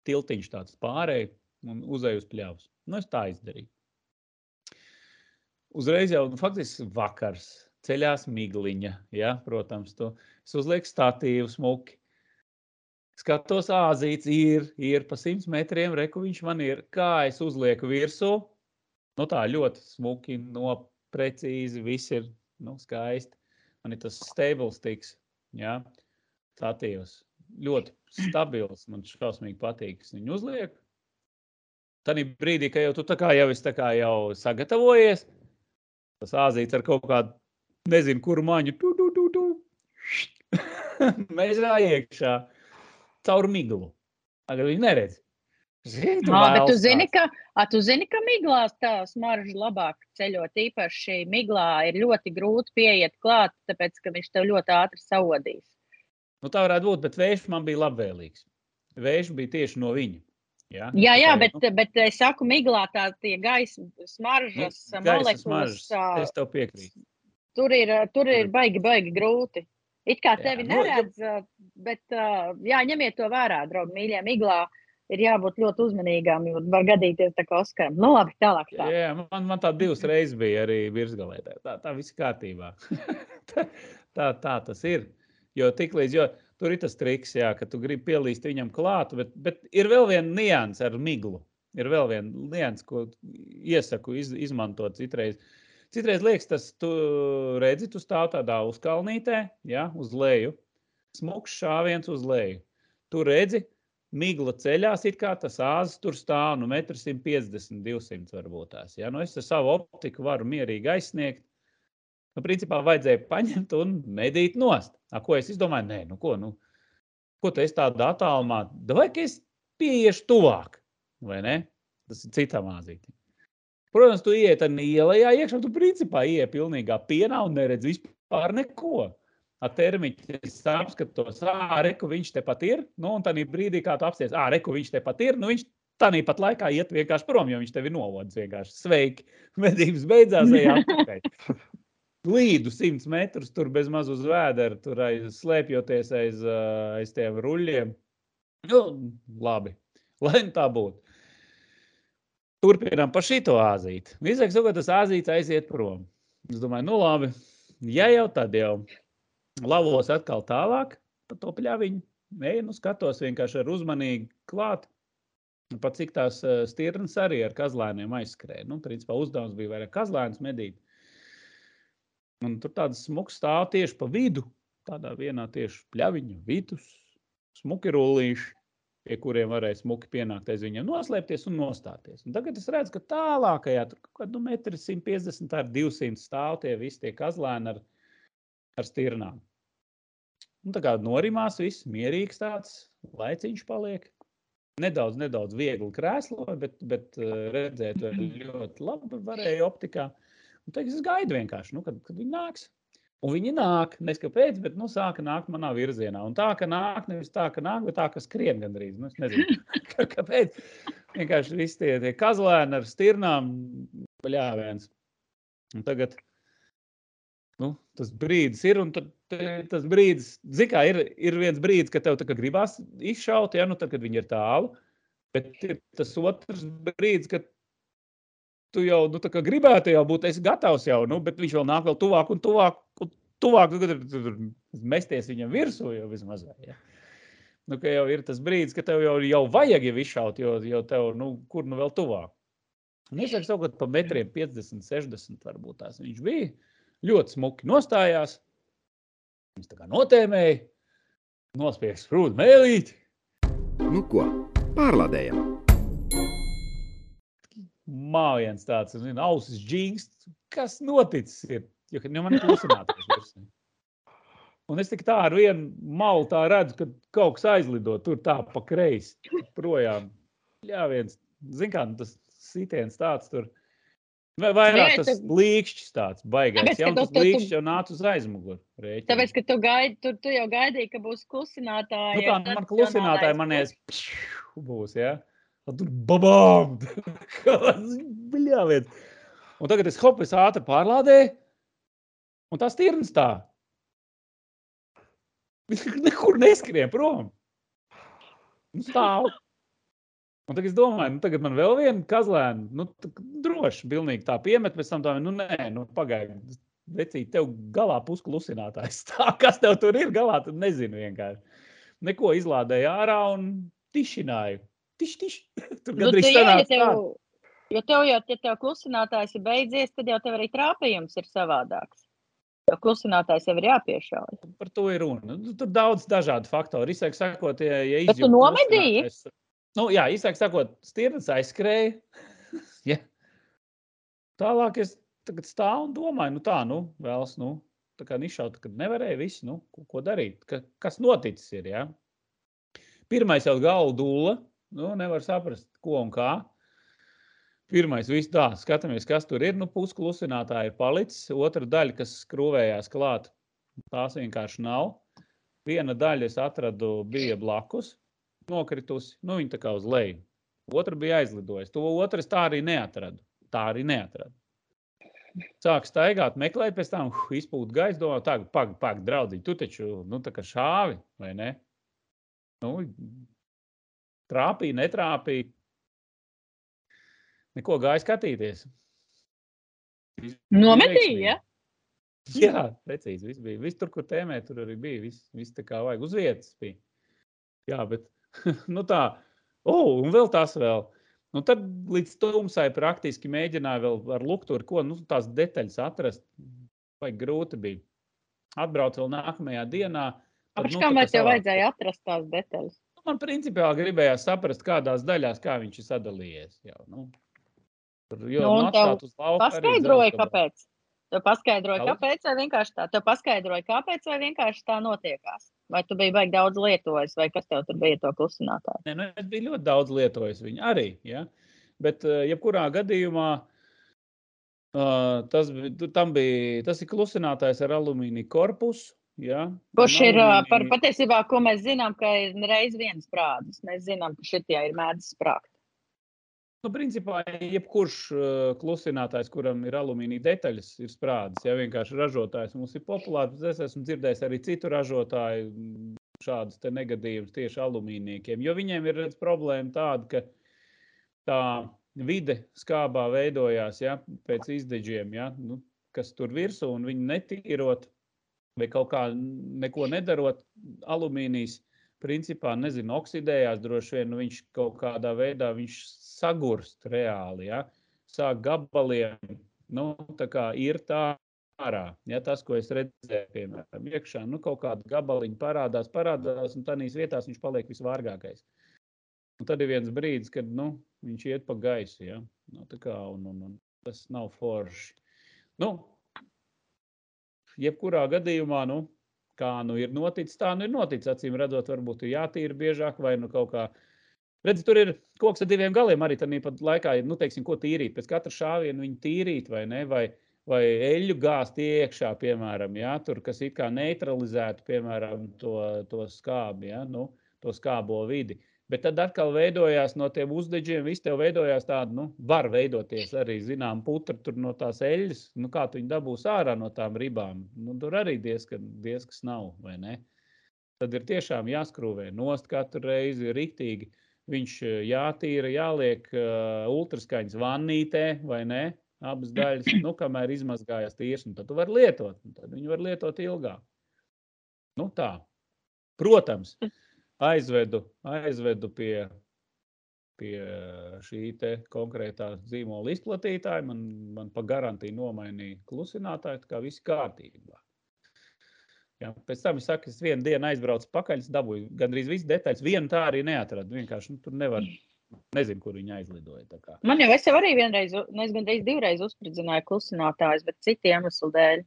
tiltiņš tāds pārēj un uzēj uz pļavas. Nu, es tā izdarīju. Uzreiz jau, nu, faktiski vakars, ceļās migliņa, ja, protams, to es uzlieku statīvu smuki. Skatos, āzīts ir, ir pa 100 metriem, reku viņš man ir. Kā es uzlieku virsū, nu tā ļoti smuki, no precīzi, viss ir nu, skaisti. Man ir tas stables tiks, ja, statīvs. Ļoti stabils, man šausmīgi patīk, es viņu uzlieku. Tad brīdī, kad jau tu tā kā jau esi kā jau sagatavojies, tas āzīts ar kaut kādu, nezinu, kuru maņu, tu, tu, tu, tu. Mēs iekšā caur miglu. Tagad viņi neredz. Zini, Ā, bet tu zini, ka, a, tu zini, ka miglās tā smarža labāk ceļot. Īpaši miglā ir ļoti grūti pieiet klāt, tāpēc, ka viņš tev ļoti ātri saodīs. Nu, tā varētu būt, bet vējš man bija labvēlīgs. Vējš bija tieši no viņa. Ja? Jā, jā, Tā kā, bet, bet es saku, miglā tā tie gaisa smaržas nu, gaisa molekulas, smaržas, Es tev piekrītu. tur ir, tur ir baigi, baigi grūti. It kā Jā, tevi nu, ja- neredz, ā, bet ā, jā, ņemiet to vērā, draugi, mīļie. Miglā ir jābūt ļoti uzmanīgām, jo var gadīties tā kā Oskaram. Nu, labi, tālāk. Tā. Jā, man, man tā divas reizes bija arī virsgalē. Tā, tā, tā viss kārtībā. tā, tā, tā tas ir. Jo tiklīdz, jo tur ir tas triks, jā, ka tu gribi pielīst viņam klāt, bet, bet ir vēl viena nianses ar miglu. Ir vēl viena nianses, ko iesaku iz, izmantot citreiz. Citreiz liekas, tas tu redzi, tu stāv tādā uzkalnītē, ja, uz leju. Smuks šāviens uz leju. Tu redzi, migla ceļās, it kā tas āzis tur stāv, nu, 150, 200 varbūt tās. Ja? Nu, es ar savu optiku varu mierīgi aizsniegt. Nu, principā vajadzēja paņemt un medīt nost. A, ko es izdomāju? Nē, nu ko, nu, ko tu esi tādā attālumā? Vai ka es pieiešu tuvāk, vai ne? Tas ir citā māzītī. Protams, tu ienāc ar ielā iekšā, tu principā ienāc pilnīgā pienā un neredz vispār neko. Ar termiņu apskatos, ah, reku viņš tepat ir. Nu, un tādā brīdī, kad tu apsties, ah, reku viņš tepat ir, nu, viņš tādā pat laikā iet vienkārši prom, jo viņš tevi novodas vienkārši. Sveiki, medības beidzās, ej atpakaļ. Līdu simts metrus tur bez maz uz vēdera, tur aiz, slēpjoties aiz, aiz tiem ruļļiem. Nu, labi, lai nu tā būtu. Turpinām par šito āzīti. Visāk sakot, tas āzīts aiziet prom. Es domāju, nu labi, ja jau tad jau lavos atkal tālāk pa to pļaviņu. Nē, nu skatos vienkārši ar uzmanīgi klāt. Pat cik tās ā, stirnas arī ar kazlēniem aizskrēja. Nu, principā uzdevums bija vairāk kazlēnus medīt. Un tur tāds smuks stāv tieši pa vidu, tādā vienā tieši pļaviņa vidus, smuki rullīši, pie kuriem varēja smuki pienākt aiz viņiem, noslēpties un nostāties. Un tagad es redzu, ka tālākajā, tur kaut kādā nu, 150 ar 200 stāv tie visi tie kazlēni ar, ar stirnām. Un tā kā norimās, viss mierīgs tāds, laiciņš paliek. Nedaudz, nedaudz viegli krēsloja, bet, bet eh, redzēt ļoti labi varēja optikā. Un tagad es gaidu vienkārši, nu, kad, kad viņi nāks. Un viņi nāk, nezinu, kāpēc, bet nu, sāka nākt manā virzienā. Un tā, ka nāk, nevis tā, ka nāk, bet tā, ka skrien gandrīz. Nu, es nezinu, kā- kāpēc. Vienkārši viss tie, tie kazlēni ar stirnām, paļāviens. Un tagad nu, tas brīdis ir, un tad, tas brīdis, zini, kā ir, ir viens brīdis, kad tev gribās izšaut, ja nu tad, kad viņi ir tālu. Bet ir tas otrs brīdis, kad tu jau nu, gribētu jau būt, esi gatavs jau, nu, bet viņš vēl nāk vēl tuvāk un tuvāk. Un tuvāk tu tur, tur, tur mesties viņam virsū jau vismaz. Ja? Nu, jau ir tas brīdis, kad tev jau, jau vajag jau izšaut, jo, jo tev, nu, kur nu vēl tuvāk. Un es saku, ka pa metriem 50, 60 varbūt tās viņš bija. Ļoti smuki nostājās. Viņš tā kā notēmēja, nospiež sprūdu mēlīti. Nu ko, pārlādējam! Mājiens tāds, un zina, ausis džingst. Kas noticis? Ir? Jo, nu, man ir klusinātājs. virsū. Un es tik tā ar vienu malu tā redzu, ka kaut kas aizlido tur tā pa kreisi. Projām. Jā, viens, zin kā, nu, tas sitiens tāds tur. Vai vairāk tas līkšķis tāds ka Jā, tas līkšķis jau nāca uz aizmuguri. rēķina. Tāpēc, ka tu, gaidi, tu, tu jau gaidīji, ka būs klusinātāji. Nu, tā ar man klusinātāji manies būs, jā. Un tur babām! Bļā viens. Un tagad es hopu, es ātri pārlādēju, un tas tirns tā. Viņš nekur neskrien prom. Un stāv. Un tagad es domāju, nu tagad man vēl viena kazlēna, nu droši, pilnīgi tā piemet, pēc tam tā, nu nē, nu pagaidi. Vecīt, tev galā pusklusinātājs. Tā, kas tev tur ir galā, tad nezinu vienkārši. Neko izlādēju ārā un tišināju. Tiš, tiš. Tur Nu, gandrīz ja tā. jo tev jau, ja tev klusinātājs ir beidzies, tad jau tev arī trāpījums ir savādāks. Jo klusinātājs jau ir jāpiešauj. Par to ir runa. Nu, Tur daudz dažādu faktoru. Īsāk sakot, ja, ja Bet tu nomedīji? Nu, jā, īsāk sakot, stirnas aizskrēja. ja. Tālāk es tagad stāvu un domāju, nu tā, nu, vēlas, nu, tā kā nišaut, kad nevarēja visu, nu, ko, ko darīt. Ka, kas noticis ir, jā? Pirmais jau galva dūla, nu, nevar saprast, ko un kā. Pirmais, viss tā, skatāmies, kas tur ir. Nu, pusklusinātāji ir palicis. Otra daļa, kas skrūvējās klāt, tās vienkārši nav. Viena daļa es atradu, bija blakus, nokritusi. Nu, viņa tā kā uz leju. Otra bija aizlidojusi. To otru es tā arī neatradu. Tā arī neatradu. Sāk staigāt, meklēt, pēc tam uh, izpūt gaisu, domā, tā, pag, pag, draudzīgi, tu taču, nu, šāvi, vai ne? Nu, trāpīja, netrāpīja. Neko gāja skatīties. Viss bija Nometīji, veiksmīgi. ja? Jā, precīzi. Viss bija. Viss tur, kur tēmē, tur arī bija. Viss, viss tā kā vajag uz vietas. Bija. Jā, bet nu tā, oh, un vēl tas vēl. Nu, tad līdz tumsai praktiski mēģināju vēl ar lukturu, ko nu, tās detaļas atrast. Vai grūti bija. Atbraucu vēl nākamajā dienā. tad, Kāpēc nu, mēs tev savā- vajadzēja atrast tās detaļas? Nu, Man principā gribējās saprast, kādās daļās kā viņš ir sadalījies. Jau, nu. Tur jau Nu, atstāt uz lauka Paskaidroja, kāpēc. Tev paskaidroja, Daudz? kāpēc, vai vienkārši tā. Tev paskaidroja, kāpēc, vai vienkārši tā notiekās. Vai tu biji baigi daudz lietojis, vai kas tev tur bija to klusinātāju? Nē, nu, es biju ļoti daudz lietojis viņu arī. Ja? Bet, eh, jebkurā gadījumā, uh, tas, tu- tam bija, tas ir klusinātājs ar alumīnija korpusu. Ja? Kurš ir par patiesībā, ko mēs zinām, ka ir reiz viens sprādzis. Mēs zinām, ka šitie ir mēdz sprāgt. Nu, principā, jebkurš uh, klusinātājs, kuram ir alumīnija detaļas, ir sprādzis. Ja vienkārši ražotājs mums ir populārs, es esmu dzirdējis arī citu ražotāju mm, šādus te negadījumus tieši alumīniekiem. Jo viņiem ir redz, problēma tāda, ka tā vide skābā veidojās ja, pēc izdeģiem, ja, nu, kas tur virsū, un viņi netīrot vai kaut kā neko nedarot, alumīnijas principā, nezinu, oksidējās droši vien, nu, viņš kaut kādā veidā viņš sagurst reāli, ja? sāk gabaliem, nu, tā kā ir tā ārā. Ja, tas, ko es redzēju, piemēram, iekšā, nu, kaut kāda gabaliņa parādās, parādās, un tādīs vietās viņš paliek visvārgākais. Un tad ir viens brīdis, kad nu, viņš iet pa gaisu. Ja? Nu, tā kā, un, un, un tas nav forši. Nu, jebkurā gadījumā, nu, kā nu ir noticis, tā nu ir noticis. Acīm redzot, varbūt ir jātīra biežāk vai nu kaut kā. Redzi, tur ir koks ar diviem galiem. Arī tādā pat laikā nu, teiksim, ko tīrīt. Pēc katra šāviena viņu tīrīt vai ne. Vai, Vai eļļu gāzt iekšā, piemēram, ja, tur, kas it kā neutralizētu piemēram, to, to skābi, ja, nu, to skābo vidi. Bet tad atkal veidojās no tiem uzdeģiem, viss tev veidojās tāda, nu, var veidoties arī, zinām, putra tur no tās eļļas. Nu, kā tu viņu dabūs ārā no tām ribām? Nu, tur arī diezgan, diezgan nav, vai ne? Tad ir tiešām jāskrūvē nost katru reizi riktīgi. Viņš eh, jātīra, jāliek uh, ultraskaņas vannītē, vai ne? Abas daļas, nu, kamēr izmazgājās tīrs, un tad tu vari lietot. Tad viņu var lietot ilgāk. Nu, tā. Protams, aizvedu, aizvedu pie, pie šī te konkrētā zīmola izplatītāja. Man, man pa garantiju nomainīja klusinātāju, tā kā viss kārtībā. Jā, pēc tam es saku, es vienu dienu aizbraucu pakaļ, dabūju gandrīz visas detaļas. Vienu tā arī neatradu. Vienkārši nu, tur nevar, Nezinu, kur viņi aizlidoja. Man jau es jau arī vienreiz, nu, es gandrīz divreiz uzspridzināju klusinātājus, bet citu iemeslu dēļ,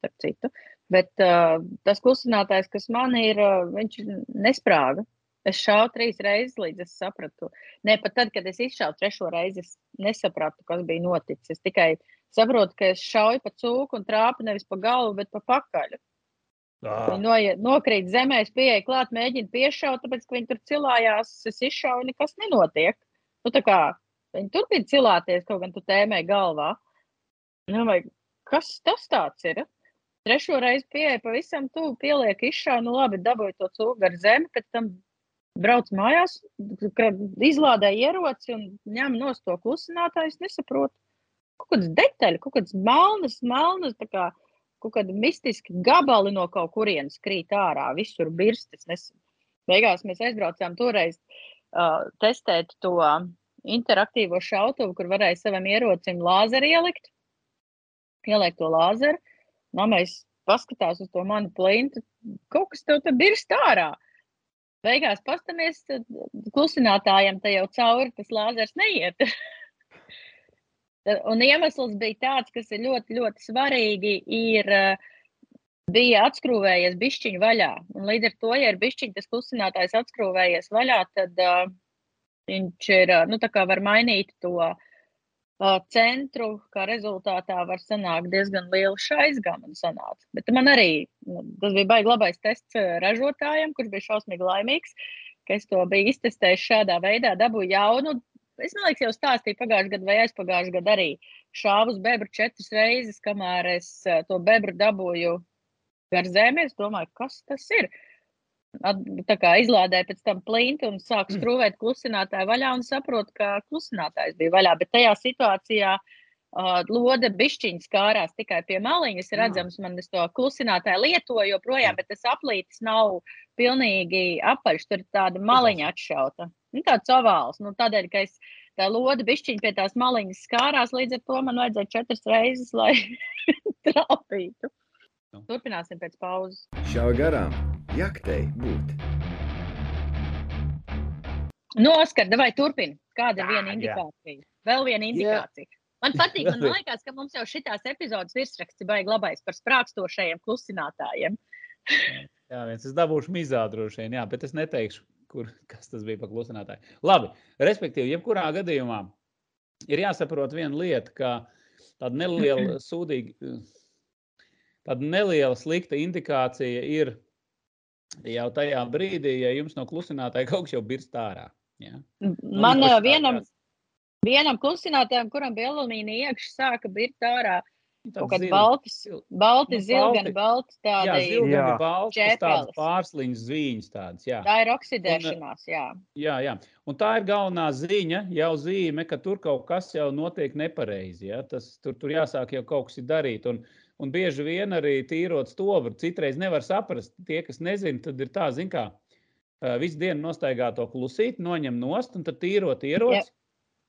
starp citu. Bet uh, tas klusinātājs, kas man ir, uh, viņš nesprāga. Es šāvu trīs reizes, līdz es sapratu. Nē, pat tad, kad es izšāvu trešo reizi, es nesapratu, kas bija noticis. Es tikai saprotu, ka es šauju pa cūku un trāpu nevis pa galvu, bet pa pakaļu. Viņi noiet, nokrīt zemē, es pieeju klāt, mēģinu piešaut, tāpēc, ka viņi tur cilājās, es izšauju, nekas nenotiek. Nu, tā kā viņi turpina cilāties, kaut gan tu tēmē galvā. Nu, vai kas tas tāds ir? Trešo reizi pieeja pavisam tuvu, pieliek izšauju, nu labi, dabūju to cūku ar zemi, pēc tam brauc mājās, izlādē ieroci un ņem nost to klusinātāju, es nesaprotu. Kaut kādas detaļas, kaut kādas melnas, melnas, tā kā kaut kādi mistiski gabali no kaut kurienes krīt ārā, visur birstas. Nes... Beigās mēs aizbraucām toreiz uh, testēt to interaktīvo šautuvu, kur varēja savam ierocim lāzeri ielikt, ielikt to lāzeru. Mamais paskatās uz to manu plintu, kaut kas tev tur birst ārā. Beigās pastamies, tad klusinātājiem te jau cauri tas lāzers neiet. Un iemesls bija tāds, kas ir ļoti, ļoti svarīgi, ir, eh, bija atskrūvējies bišķiņu vaļā. Un līdz ar to, ja ir bišķiņi tas klusinātājs atskrūvējies vaļā, tad uh, viņš ir, uh, nu tā kā var mainīt to uh, centru, kā rezultātā var sanākt diezgan liela šaizgama un sanāca. Bet man arī, nu, tas bija baigi labais tests ražotājiem, kurš bija šausmīgi laimīgs, ka es to biju iztestējis šādā veidā, dabūju jaunu es domāju, ka jau stāstīju pagājušajā gadā vai aizpagājušajā gadā arī šāvu uz bebru četras reizes, kamēr es to bebru dabūju gar zemi. Es domāju, kas tas ir. Izlādēju pēc tam plinti un sāku skrūvēt klusinātāju vaļā un saprotu, ka klusinātājs bija vaļā. Bet tajā situācijā uh, lode bišķiņas kārās tikai pie maliņas. Redzams, man to klusinātāju lietoju joprojām, bet tas aplītis nav pilnīgi apaļš. Tur ir tāda maliņa atšauta. Nu, tāds ovāls. Nu, tādēļ, ka es tā lode bišķiņa pie tās maliņas skārās, līdz ar to man vajadzēja četras reizes, lai trāpītu. Nu. Turpināsim pēc pauzes. Šā garām jaktei būt. Nu, Oskar, vai turpini? Kāda ir Jā, viena jā. indikācija? Vēl viena indikācija. Man patīk, man liekas, ka mums jau šitās epizodes virsraksts ir baigi labais par sprākstošajiem klusinātājiem. Jā, viens es dabūšu mizā droši vien, jā, bet es neteikšu, kur, kas tas bija pa klusinātāju. Labi, respektīvi, jebkurā gadījumā ir jāsaprot viena lieta, ka tāda neliela sūdīga, tāda neliela slikta indikācija ir jau tajā brīdī, ja jums no klusinātāja kaut kas jau birst ārā. Ja? Man eh, tā vienam, vienam klusinātājam, kuram bija alumīnija iekšā, sāka birt ārā kaut kāds zili- baltis, balti, Nu, zilgani, balti. balti Jā, tādi. zilgani, Jā. baltas, tādas pārsliņas zvīņas tādas, jā. Tā ir oksidēšanās, jā. Jā, jā. Un tā ir galvenā ziņa, jau zīme, ka tur kaut kas jau notiek nepareizi. Ja? Tas, tur, tur jāsāk jau kaut kas ir darīt. Un, un bieži vien arī tīrot stobru, citreiz nevar saprast. Tie, kas nezina, tad ir tā, zin kā, ā, visu dienu nostaigā to klusīt, noņem nost un tad tīrot ieroci.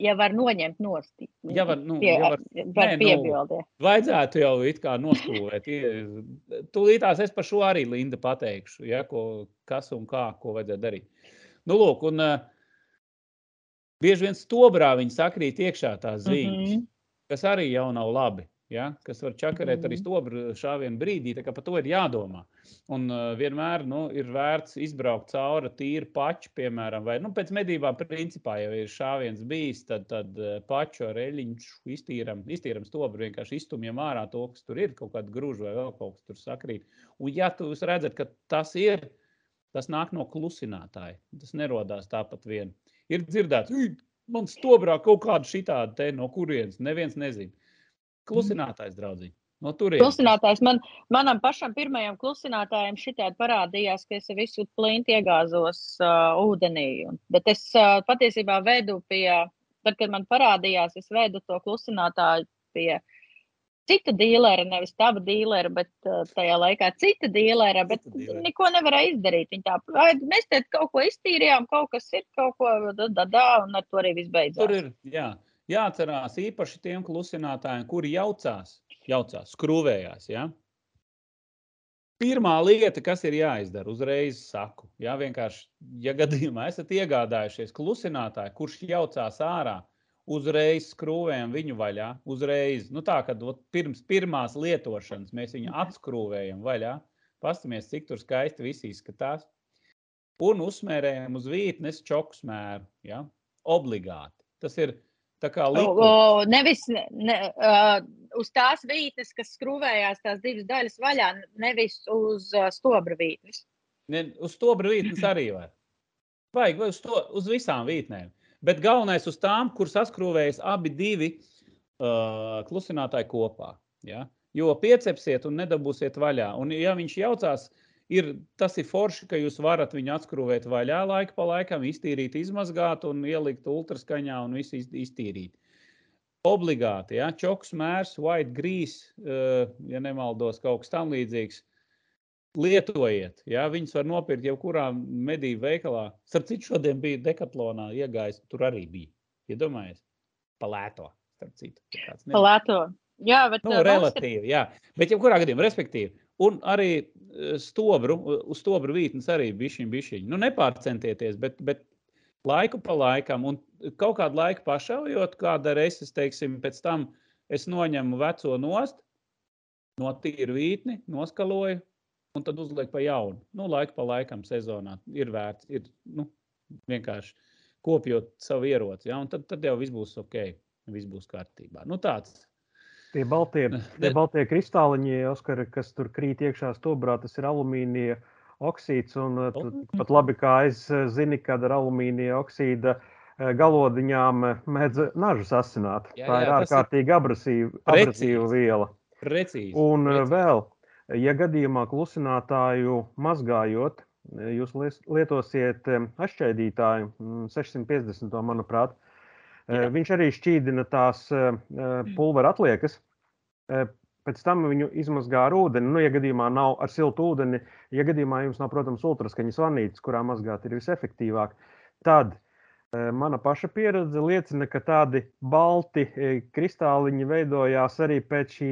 Ja var noņemt nost. Ja var, nu, pie, ja var, var nē, nu, piebildi. Vajadzētu jau it kā noskrūvēt. Ie- Tūlītās es par šo arī Linda pateikšu, ja, ko, kas un kā, ko vajadzētu darīt. Nu, lūk, un uh, bieži vien stobrā viņi sakrīt iekšā tās ziņas, mm. -hmm. kas arī jau nav labi. Ja, kas var čakarēt arī Mhm. stobru šāvienu brīdī, par to ir jādomā. Un uh, vienmēr nu, ir vērts izbraukt cauri tīru pašu, piemēram, vai nu, pēc medībām, principā, ja ir šāviens bijis, tad, tad uh, pašu ar eļļiņu iztīram, iztīram stobru, vienkārši iztumjam ārā to, kas tur ir, kaut kāda grūža vai vēl kaut kas tur sakrīt. Un, ja jūs redzat, ka tas ir, tas nāk no klusinātāja, tas nerodās tāpat vien. Ir dzirdēts, "Ui, man stobrā kaut kāda šitāda te no kurienes, neviens nezina. Klusinātājs, draugi, no turienes. Klusinātājs man, manam pašam pirmajam klusinātājam šitādi parādījās, ka es visu plinti iegāzos uh, ūdenī. Un, bet es uh, patiesībā vedu pie, tad, kad man parādījās, es vedu to klusinātāju pie cita dīlera, nevis tava dīlera, bet uh, tajā laikā cita dīlera, bet Cita dīlera. neko nevarēja izdarīt. Viņa tā, "Ai, mēs te kaut ko iztīrījām, kaut kas ir, kaut ko da, da, da, un ar to arī viss beidzās. Tur ir jā, jāatcerās īpaši tiem klusinātājiem, kuri jaucās, jaucās skrūvējās. Ja? Pirmā lieta, kas ir jāizdara, uzreiz saku, jā, vienkārši, ja gadījumā esat iegādājušies klusinātāju, kurš jaucās ārā, uzreiz skrūvējam viņu vaļā. Uzreiz, nu tā, kad pirms pirmās lietošanas mēs viņu atskrūvējam vaļā, pastamies, cik tur skaisti viss izskatās, un uzsmērējam uz vītnes čoku smēru, ja? obligāti. Tas ir tā kā O, likums. o, nevis ne, uh, uz tās vītnes, kas skrūvējās tās divas daļas vaļā, nevis uz uh, stobra vītnes. Ne, uz to brīvības arī var. Vajag vai uz, to, uz visām vītnēm. Bet galvenais uz tām, kur saskrūvējas abi divi uh, klusinātāji kopā. Ja? Jo piecepsiet un nedabūsiet vaļā. Un, ja viņš jaucās, ir, tas ir forši, ka jūs varat viņu atskrūvēt vaļā laiku pa laikam, iztīrīt, izmazgāt un ielikt ultraskaņā un visu iz- iztīrīt. Obligāti, ja čoks mērs, white grease, uh, ja nemaldos, kaut kas tam līdzīgs. Lietojiet, ja viņas var nopirkt jebkurā medību veikalā. Starp citu, šodien bija dekatlonā iegājis, tur arī bija. Iedomājies, palēto, starp citu. Palēto. Jā, bet Nu, ir- relatīvi, jā. Bet, jebkurā gadījumā, respektīvi, un arī eh, stobru, uz stobru vītnes arī bišķiņ, bišķiņ. Nu, nepārcentieties, bet, bet laiku pa laikam, un kaut kādu laiku pašaujot, kāda reizes, teiksim, pēc tam es noņemu veco nost, notīru vītni, noskaloju, un tad uzlieku pa jaunu. Nu, laiku pa laikam sezonā ir vērts, ir nu, vienkārši kopjot savu ieroci, ja? un tad, tad jau viss būs ok, viss būs kārtībā. Nu, tāds Tie baltie, tie Ne- baltie kristāliņi, Oskar, kas tur krīt iekšā stobrā, tas ir alumīnija oksīds. Un uh, tu O. tikpat labi kā es uh, zini, kad ar alumīnija oksīda uh, galodiņām mēdz nažu sasināt. Jā, Tā ir jā, tas ir ārkārtīgi abrasīva, precīzi. abrasīva viela. precīzi. Un precīzi. vēl, ja gadījumā klusinātāju mazgājot, eh, jūs lietosiet atšķaidītāju, mm, 650, manuprāt, eh, Jā. viņš arī šķīdina tās eh, eh, pulvera atliekas. Eh, Pēc tam viņu izmazgā ar ūdeni. Nu, ja gadījumā nav ar siltu ūdeni, ja gadījumā jums nav, protams, ultraskaņas vanītes, kurā mazgāt ir visefektīvāk, tad eh, mana paša pieredze liecina, ka tādi balti eh, kristāliņi veidojās arī pēc šī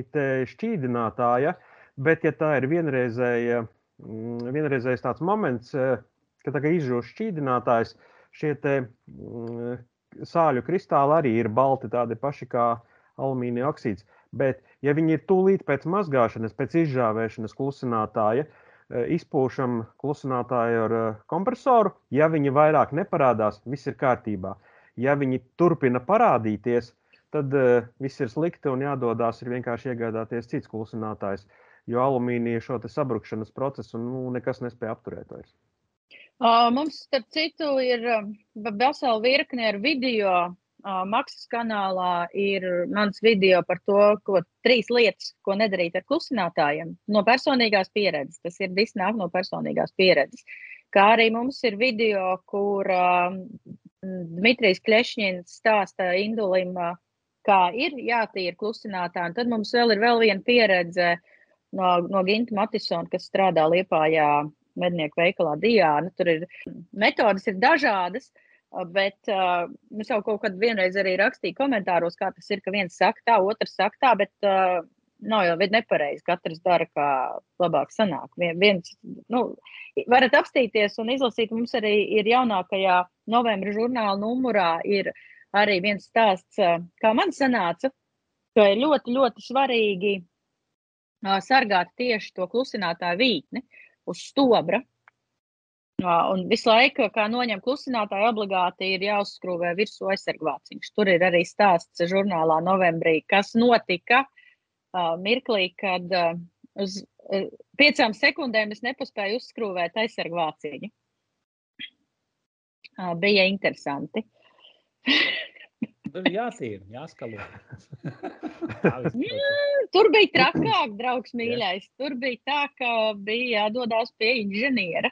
šķīdinātāja. Bet, ja tā ir vienreizēja, mm, vienreizējs tāds moments, ka tā izžūst šķīdinātājs, šie te, mm, sāļu kristāli arī ir balti, tādi paši kā alumīnija oksīds. Bet, ja viņi ir tūlīt pēc mazgāšanas, pēc izžāvēšanas klusinātāja, eh, izpūšam klusinātāju ar eh, kompresoru, ja viņi vairāk neparādās, viss ir kārtībā. Ja viņi turpina parādīties, tad uh, viss ir slikti un jādodas ir vienkārši iegādāties cits klusinātājs, jo alumīnija šo sabrukšanas procesu nu, nekas nespēja apturēt. Vairs. Mums, starp citu, ir vesela virkne ar video. Uh, Maksas kanālā ir mans video par to, ko trīs lietas, ko nedarīt ar klusinātājiem. No personīgās pieredzes. Tas ir viss nāk no personīgās pieredzes. Kā arī mums ir video, kur uh, Dmitrijs Kļešņins stāsta Indulim, uh, kā ir jātīra klusinātāji. Un tad mums vēl ir vēl viena pieredze no, no Ginta Matisona, kas strādā Liepājā mednieku veikalā Diāna. Tur ir metodas ir dažādas, bet uh, es jau kaut kad vienreiz arī rakstīju komentāros, kā tas ir, ka viens saka tā, otrs saka tā, bet uh, nav jau nepareizi. Katrs dara, kā labāk sanāk. Vien, viens, nu, varat apstīties un izlasīt, mums arī ir jaunākajā novembra žurnāla numurā ir arī viens stāsts, uh, kā man sanāca, ka ir ļoti, ļoti svarīgi sargāt tieši to klusinātāju vītni uz stobra. Un visu laiku, kā noņem klusinātāju, obligāti ir jāuzskrūvē virsū aizsargvāciņš. Tur ir arī stāsts žurnālā novembrī, kas notika uh, mirklī, kad uh, uz uh, piecām sekundēm es nepaspēju uzskrūvēt aizsargvāciņu. Uh, bija interesanti. Tur jātīra, jāskalo. Tā viss process. Tur bija trakāk, draugs mīļais. Tur bija tā, ka bija jādodas pie inženiera.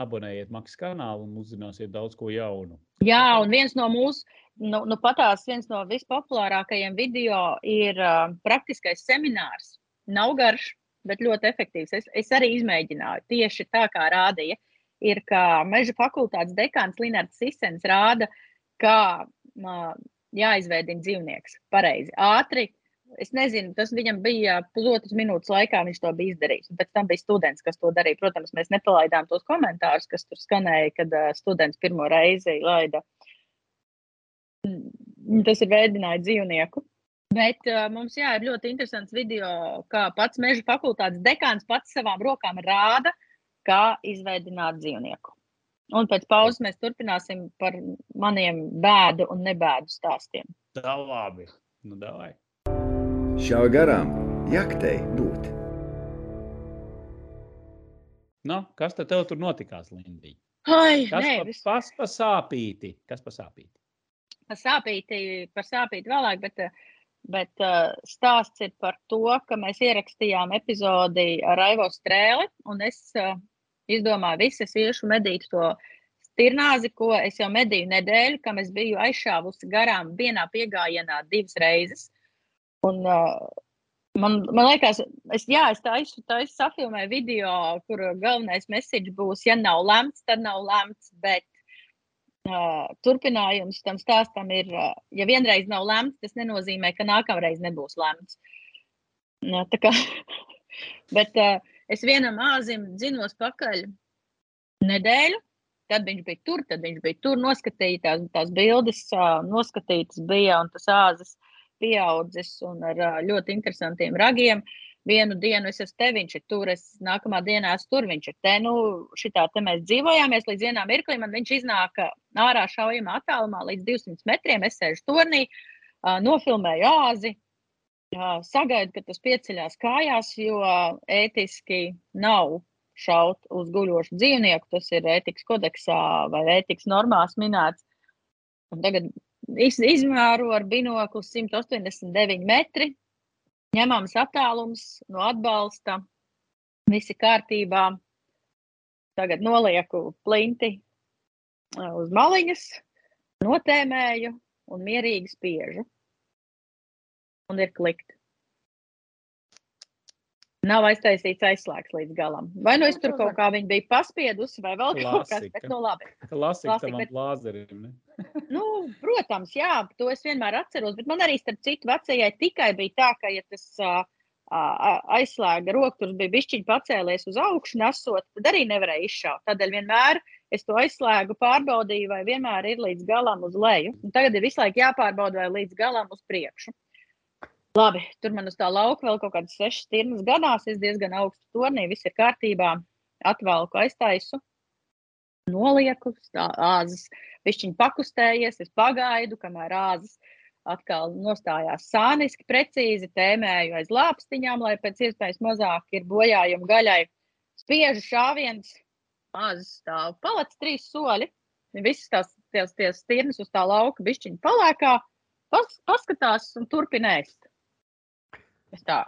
Abonējiet Maksa kanālu un uzzināsiet daudz ko jaunu. Jā, un viens no mūsu, nu, nu patās viens no vispopulārākajiem video ir uh, praktiskais seminārs. Nav garš, bet ļoti efektīvs. Es, es arī izmēģināju tieši tā, kā rādīja. Ir, ka meža fakultātes dekāns Linards Sisens rāda, kā uh, jāizveidina dzīvnieks pareizi, ātri es nezinu, tas viņam bija pusotras minūtes laikā, viņš to bija izdarījis. Pēc tam bija students, kas to darīja. Protams, mēs nepalaidām tos komentārus, kas tur skanēja, kad uh, students pirmo reizi laida. Mm, Tas ir veidinājis dzīvnieku. Bet uh, mums jā, ir ļoti interesants video, kā pats meža fakultātes dekāns pats savām rokām rāda, kā izveidināt dzīvnieku. Un pēc pauzes mēs turpināsim par maniem bēdu un nebēdu stāstiem. Tā labi. Nu, davai. Šauj garām, jaktei būt. Nu, kas tad tev tur notikās, Lindija? Ai, Kas nē, pa, pas pa sāpīti? Kas pa sāpīti? par sāpīti, par sāpīti vēlāk, bet, bet stāsts ir par to, ka mēs ierakstījām epizodi ar Raivo Strēli, un es izdomāju, visu es iešu medīt to stirnāzi, ko es jau medīju nedēļu, kam es biju aizšāvusi garām vienā piegājienā divas reizes. Un, uh, man, man liekas, es, jā, es taisu, taisu safilmēju video, kur galvenais message būs, ja nav lemts, tad nav lemts, bet Uh, turpinājums tam stāstam ir, uh, ja vienreiz nav lemts, tas nenozīmē, ka nākamreiz nebūs lemts. Uh, tā kā, bet uh, es vienam āzim dzinos pakaļ nedēļu, tad viņš bija tur, tad viņš bija tur noskatīja tās, tās bildes, noskatītas bija, un tas āzis pieaudzis un ar ļoti interesantiem ragiem. Vienu dienu es esmu te, viņš ir tur, es nākamā dienā esmu tur, viņš ir te. Nu, šitā te mēs dzīvojāmies līdz vienam mirklim, un viņš iznāk ārā šaujamā attālumā līdz 200 metriem. Es sēžu turnī, nofilmēju āzi, sagaidu, ka tas pieceļās kājās, jo ētiski nav šaut uz guļošu dzīvnieku. Tas ir ētikas kodeksā vai ētikas normās minēts. Un tagad iz, izmēro ar binoklu 189 metri ņemams attālums no atbalsta, visi kārtībā. Tagad nolieku plinti uz maliņas, notēmēju un mierīgi spiežu. Un ir klikt. Nav aiztaisīts aizslēgts līdz galam. Vai nu es tur kaut kā viņa bija paspiedusi, vai vēl kaut kas Klasika. tāds - nu labi. Klasika Klasika, bet- lāzerim. Nu, protams, jā, to es vienmēr atceros. Bet man arī, starp citu, vecajai tikai bija tā, ka, ja tas uh, aizslēga rokturs bija bišķiņi pacēlies uz augšu, nesot, tad arī nevarēja izšaut. Tādēļ vienmēr es to aizslēgu, pārbaudīju, vai vienmēr ir līdz galam uz leju. Un tagad ir visu laiku jāpārbauda, vai līdz galam uz priekšu. Labi, tur man uz tā lauka vēl kaut kādas sešas stirnas gadās. Es diezgan augstu tornī, viss ir kārtībā. Atvelku aiztaisu, nolieku, tā āzes Višķiņš pakustējies, es pagaidu, kamēr āzis atkal nostājās sāniski, precīzi tēmēju aiz lāpstiņām, lai pēc iespējas mazāk ir bojājumu gaļai. Spiežu šāviens, āzis stāv palats trīs soļi, visas tās tās, tās stirnas uz tā lauka bišķiņu palēkā, pas, paskatās un turpina ēst. Es tā,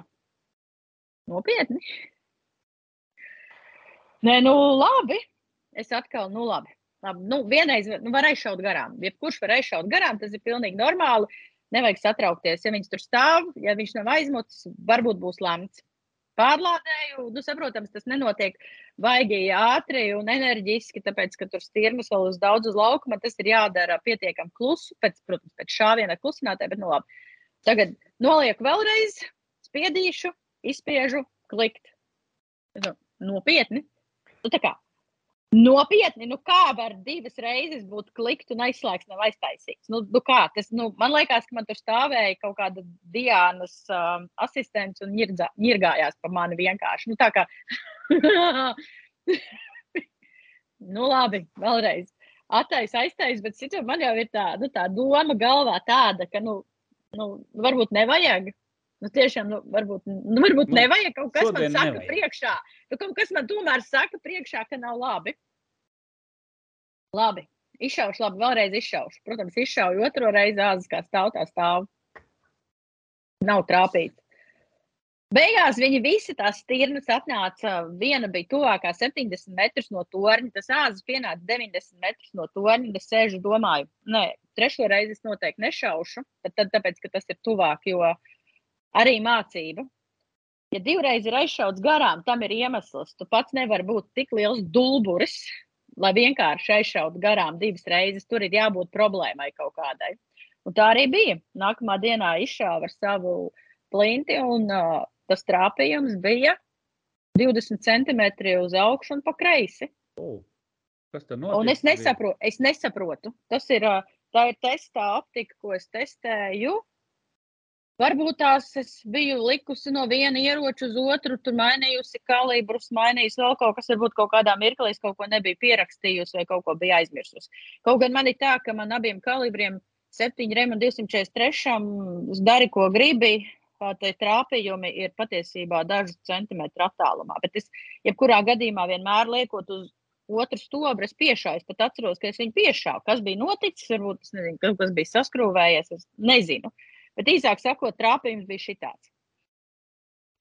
nopietni. Nē, nu labi, es atkal, nu labi. Labi, nu, vienreiz nu, var aizšaut garām. Jebkurš var aizšaut garām, tas ir pilnīgi normāli. Nevajag satraukties. Ja viņš tur stāv, ja viņš nav aizmucis, varbūt būs lemts. Pārlādēju, nu, saprotams, tas nenotiek baigi ātri un enerģiski, tāpēc, ka tur stirnas vēl uz daudz uz laukuma. Tas ir jādara pietiekami klusu, pēc, protams, pēc šāviena klusinātāja, bet nu labi. Tagad nolieku vēlreiz, spiedīšu, izspiežu, klikt. Nu, nopietni. Nu, tā kā Nopietni, nu kā var divas reizes būt klikt un aizslēgts, nav aiztaisīts? Nu, nu kā, tas, nu, man liekas, ka man tur stāvēja kaut kāda Diānas um, asistents un ņirdzā- ņirgājās pa mani vienkārši. Nu, tā kā, nu labi, vēlreiz. Attais, aiztais, bet citur man jau ir tā, nu, tā doma galvā tāda, ka, nu, nu varbūt nevajag. Nu, tiešām, nu, varbūt, nu, varbūt Nu, nevajag kaut kas man saka nevajag. priekšā. Nu, kaut kas man tomēr saka priekšā, ka nav labi. Labi, izšaušu, labi, vēlreiz izšaušu. Protams, izšauju otro reizi āzis, kā stāv tā stāv. Nav trāpīts. Beigās viņi visi tās stirnas atnāca. Viena bija tuvākā 70 metrus no torņa. Tas āzis pienāca 90 metrus no torņa. Es sēžu, domāju, nē, trešo reizi es noteikti nešaušu. Tad, tad, tāpēc, ka tas ir tuvāk, jo arī mācība. Ja divreiz ir aizšauts garām, tam ir iemesls. Tu pats nevari būt tik liels dulburis, lai vienkārši aizšautu garām divas reizes. Tur ir jābūt problēmai kaut kādai. Un tā arī bija. Nākamā dienā izšāva ar savu plinti, un uh, tas trāpījums bija 20 centimetri uz augšu un pa kreisi. Oh. Kas tur Un notiek? es nesaprotu, es nesaprotu. Tas ir, tā ir testā optika, ko es testēju. Varbūt tās es biju likusi no viena ieroča uz otru, tur mainījusi kalibrus, mainījusi vēl kaut kas, varbūt kaut kādā mirklī es kaut ko nebiju pierakstījusi vai kaut ko biju aizmirsusi. Kaut gan man ir tā, ka man abiem kalibriem, 7 rem un 243, dari, ko gribi. ā, Tie trāpījumi ir patiesībā dažu centimetru attālumā. Bet es, jebkurā gadījumā, vienmēr liekot uz otru stobru, es piešāvu. Es pat atceros, ka es viņu piešāvu. Kas bija noticis? Varbūt nezinu, kas bija saskrūvējies. Es nezinu. Bet īsāk sakot, trāpījums bija šitāds.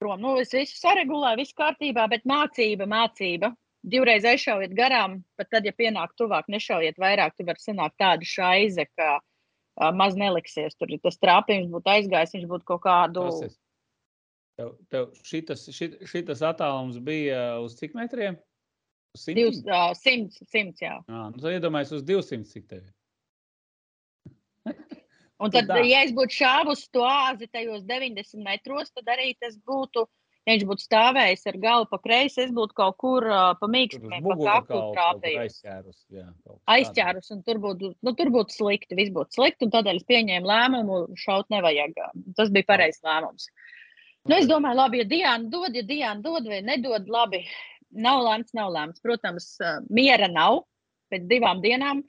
Prom, nu, es visu saregulēju, viss kārtībā, bet mācība, mācība. Divreiz aizšaujiet garām, pat tad, ja pienāk tuvāk, nešaujiet vairāk, tu vari sanākt tādu šaize, ka uh, maz neliksies. Tur tas trāpījums būtu aizgājis, viņš būtu kaut kādu. Klausies. Tev, tev šitas, šit, šitas attālums bija uz cik metriem? Uz Divs, simtiem? uh, simts, simts, jā. Jā, nu, iedomājies uz 200 cik tev ir. Un tad, tā. ja es būtu šāvis to āzi tajos 90 metros, tad arī tas būtu, ja viņš būtu stāvējis ar galvu pa kreisi, es būtu kaut kur uh, pa mīkstumiem, pa kaklu trāpījis. aizķērus. Jā. Aizķērus, un tur būtu, nu, tur būtu slikti, viss būtu slikti, un tādēļ es pieņēmu lēmumu, šaut nevajag. Tas bija pareizs lēmums. Nu, es domāju, labi, ja Diana dod, ja Diana dod vai nedod, labi, nav lēmts, nav lēmts. Protams, miera nav. Pēc divām dienām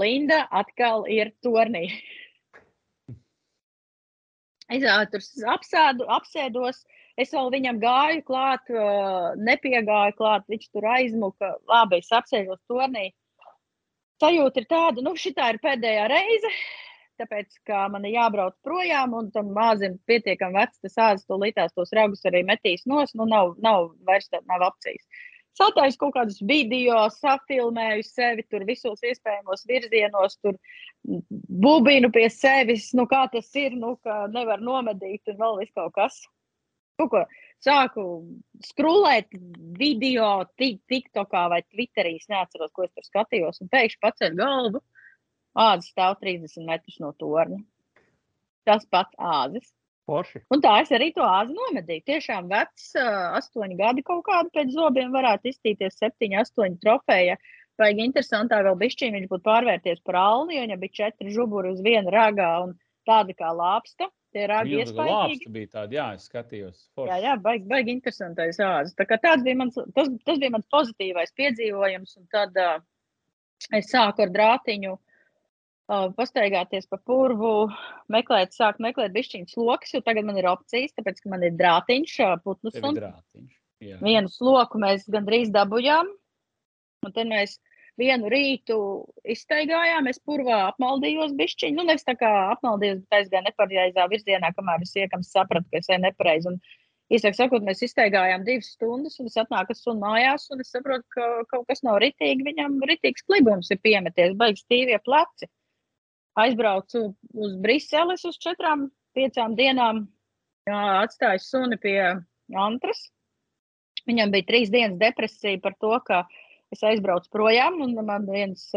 Linda atkal ir tornī. Es ā, tur apsēdu, apsēdos, es vēl viņam gāju klāt, ā, nepiegāju klāt, viņš tur aizmuka. Labi, es apsēžos tornī. Sajūta ir tāda, nu, šī ir pēdējā reize, tāpēc, ka man ir jābrauc projām, un tam mazam pietiekami vecs, tas āzis to lītās tos ragus arī metīs nos, nu, nav, nav vairs tā, nav opcijas. Satāju kaut kādus video, safilmēju sevi tur visos iespējamos virzienos, tur bubinu pie sevis, nu kā tas ir, nu kā nevar nomedīt un vēl viss kaut kas. Kaut ko sāku skrūlēt video, tik- TikTokā vai Twitterī, es neatceros, ko es tur skatījos, un pēkšņi paceļ galvu. Āzis stāv 30 metrus no torņa. Tas pats āzis. Porši. Un tā es arī to āzi nomedīju. Tiešām vecs, astoņi gadi kaut kādi pēc zobiem varētu izstīties, septiņi, astoņi trofeja. Vajag interesantā vēl bišķiņ, viņš būtu pārvērties par alni, jo viņam bija četri žuburi uz viena ragā un tāda kā lāpsta. Tie Milzīga iespaidīgi. lāpsta bija tāda, jā, es skatījos. Jā, forši. jā, baigi, baigi interesantais āzis. Tā kā tāds bija mans, tas, tas bija mans pozitīvais piedzīvojums. Un tad uh, es sāku ar drātiņu uh, pastaigāties pa purvu, meklēt, sāku meklēt bišķiņas lokus, jo tagad man ir opcijas, tāpēc, ka man ir drātiņš, putnu Tev ir suns. drātiņš. Jā. Vienu sloku mēs gandrīz dabūjām. Un tad mēs vienu rītu izstaigājām. Es purvā apmaldījos bišķiņu. Nu, nevis tā kā apmaldījos, bet aizgāju nepareizā virzienā, kamēr es iekams sapratu, ka es eju nepareizi. Un, īsāk sakot, mēs izstaigājām divas stundas, un es atnāku uz mājās, un es saprotu, ka kaut kas nav ritīgi. Viņam ritīgs klibums ir piemeties, baigs stīvie pleci. Aizbraucu uz Briseles uz četrām, piecām dienām. Atstāju suni pie Antras. Viņam bija trīs dienas depresija par to, ka es aizbraucu projām, un man viens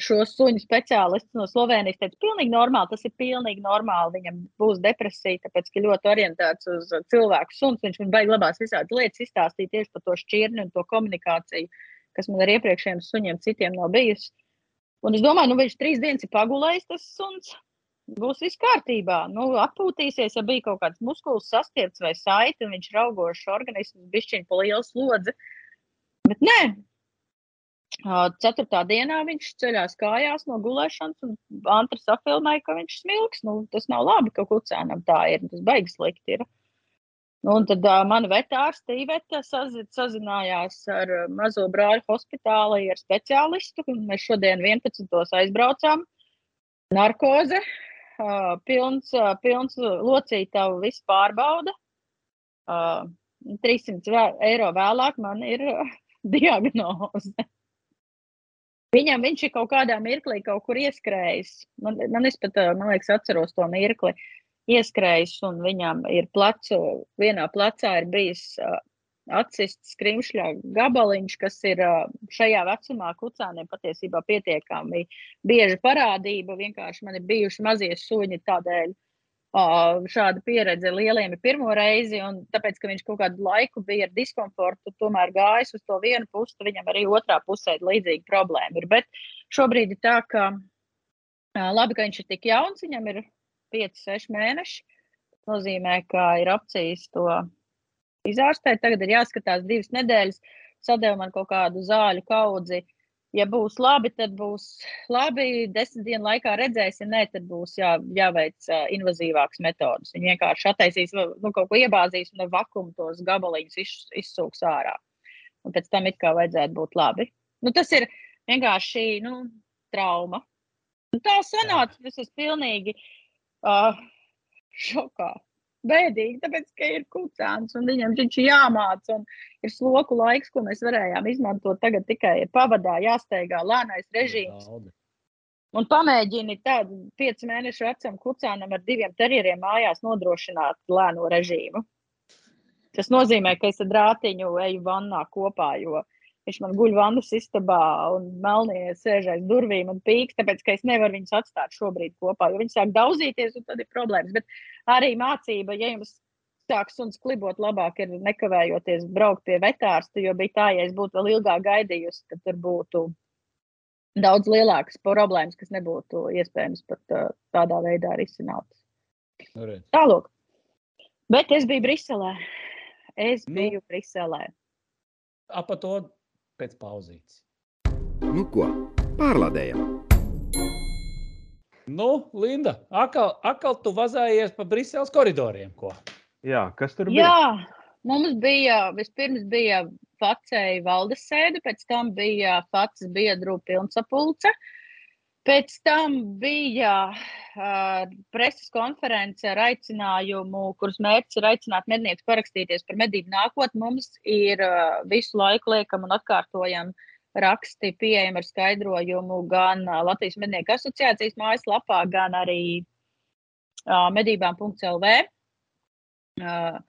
šo suņu speciālists no Slovenijas teica, pilnīgi normāli, tas ir pilnīgi normāli. Viņam būs depresija, tāpēc, ka ļoti orientēts uz cilvēku suns. Viņš man baigi labās visādas lietas izstāstīja tieši par to šķirni un to komunikāciju, kas man ar iepriekšējiem suņiem citiem nav bijusi. Un es domāju, nu viņš trīs dienas ir pagulējis, tas suns būs viss kārtībā. Nu, atpūtīsies, ja bija kaut kāds muskulis sastiepts vai saiti, un viņš raugošs organisms, bišķiņ pa lielu slodzi. Bet nē, ceturtā dienā viņš ceļās kājās no gulēšanas, un Antrs apfilmēja, ka viņš smilks. Nu, tas nav labi, ka kucēnam tā ir. Tas beigas slikti ir. Un tad uh, mana vetārste Iveta sazi, sazinājās ar uh, mazo brāļu hospitāli ar speciālistu, mēs šodien 11. aizbraucām. Narkoze, uh, pilns, uh, pilns locītavu visu pārbauda. Uh, 300 vē- eiro vēlāk man ir uh, diagnoze. Viņam viņš ir kaut kādā mirklī kaut kur ieskrējis. Man, man pat, man liekas, atceros to mirkli. Ieskrējis, un viņam ir plecu, vienā plecā ir bijis uh, atsists skrimšļa gabaliņš, kas ir uh, šajā vecumā kucēniem patiesībā pietiekami bieža parādība. Vienkārši man ir bijuši mazie suņi tādēļ Uh, šāda pieredze lieliem ir pirmo reizi, un tāpēc, ka viņš kaut kādu laiku bija ar diskomfortu, tomēr gājis uz to vienu pusi, viņam arī otrā pusē līdzīga problēma. Ir. Bet šobrīd ir tā, ka uh, labi, ka viņš ir tik jauns, viņam ir 5, 6 mēneši. Tas nozīmē, ka ir opcijas to izārstēt. Tagad ir jāskatās divas nedēļas, sadēļ man kaut kādu zāļu kaudzi. Ja būs labi, tad būs labi. Desmit dienu laikā redzēsim, nē, tad būs jā, jāveic invazīvākas metodas. Viņi vienkārši attaisīs, nu, kaut ko iebāzīs un ar vakumu tos gabaliņus iz, izsūks ārā. Un pēc tam it kā vajadzētu būt labi. Nu, tas ir vienkārši nu, trauma. Un tā sanāca, tas ir pilnīgi uh, šokā bēdīgi, tāpēc, ka ir kucēns un viņam viņš ir jāmāca. Un ir sloku laiks, ko mēs varējām izmantot. Tagad tikai pavadā, jāsteigā lēnais režīms. Un pamēģini tādu piecu mēnešu vecam kucēnam ar diviem terjeriem mājās nodrošināt lēno režīmu. Tas nozīmē, ka es ar drātiņu eju vannā kopā, jo viņš man guļ vannas istabā un melnie sēž aiz durvīm un pīks, tāpēc, ka es nevaru viņus atstāt šobrīd kopā, jo viņi sāk daudzīties un tad ir problēmas. Bet arī mācība, ja jums sāk suns klibot, labāk ir nekavējoties braukt pie vetārsta, jo bija tā, ja es būtu vēl ilgāk gaidījusi, tad tur būtu daudz lielākas problēmas, kas nebūtu iespējams pat uh, tādā veidā risinātas. Nu, Tālāk. Bet es biju Briselē. Es Nu. biju Briselē. Ap to pēc pauzītes. Nu ko, pārlādējam! Nu, Linda, atkal, atkal tu vazājies pa Briseles koridoriem. Ko? Jā, kas tur bija? Jā, mums bija vispirms bija Facēja valdes sēde, pēc tam bija Facas biedru pilnsapulce. Pēc tam bija uh, preses konference ar aicinājumu, kuras mērķis ir aicināt medniekus parakstīties par medību nākotni. Mums ir uh, visu laiku liekam un atkārtojam raksti pieejami ar skaidrojumu gan uh, Latvijas mednieku asociācijas mājaslapā, gan arī uh, medībām.lv. Uh,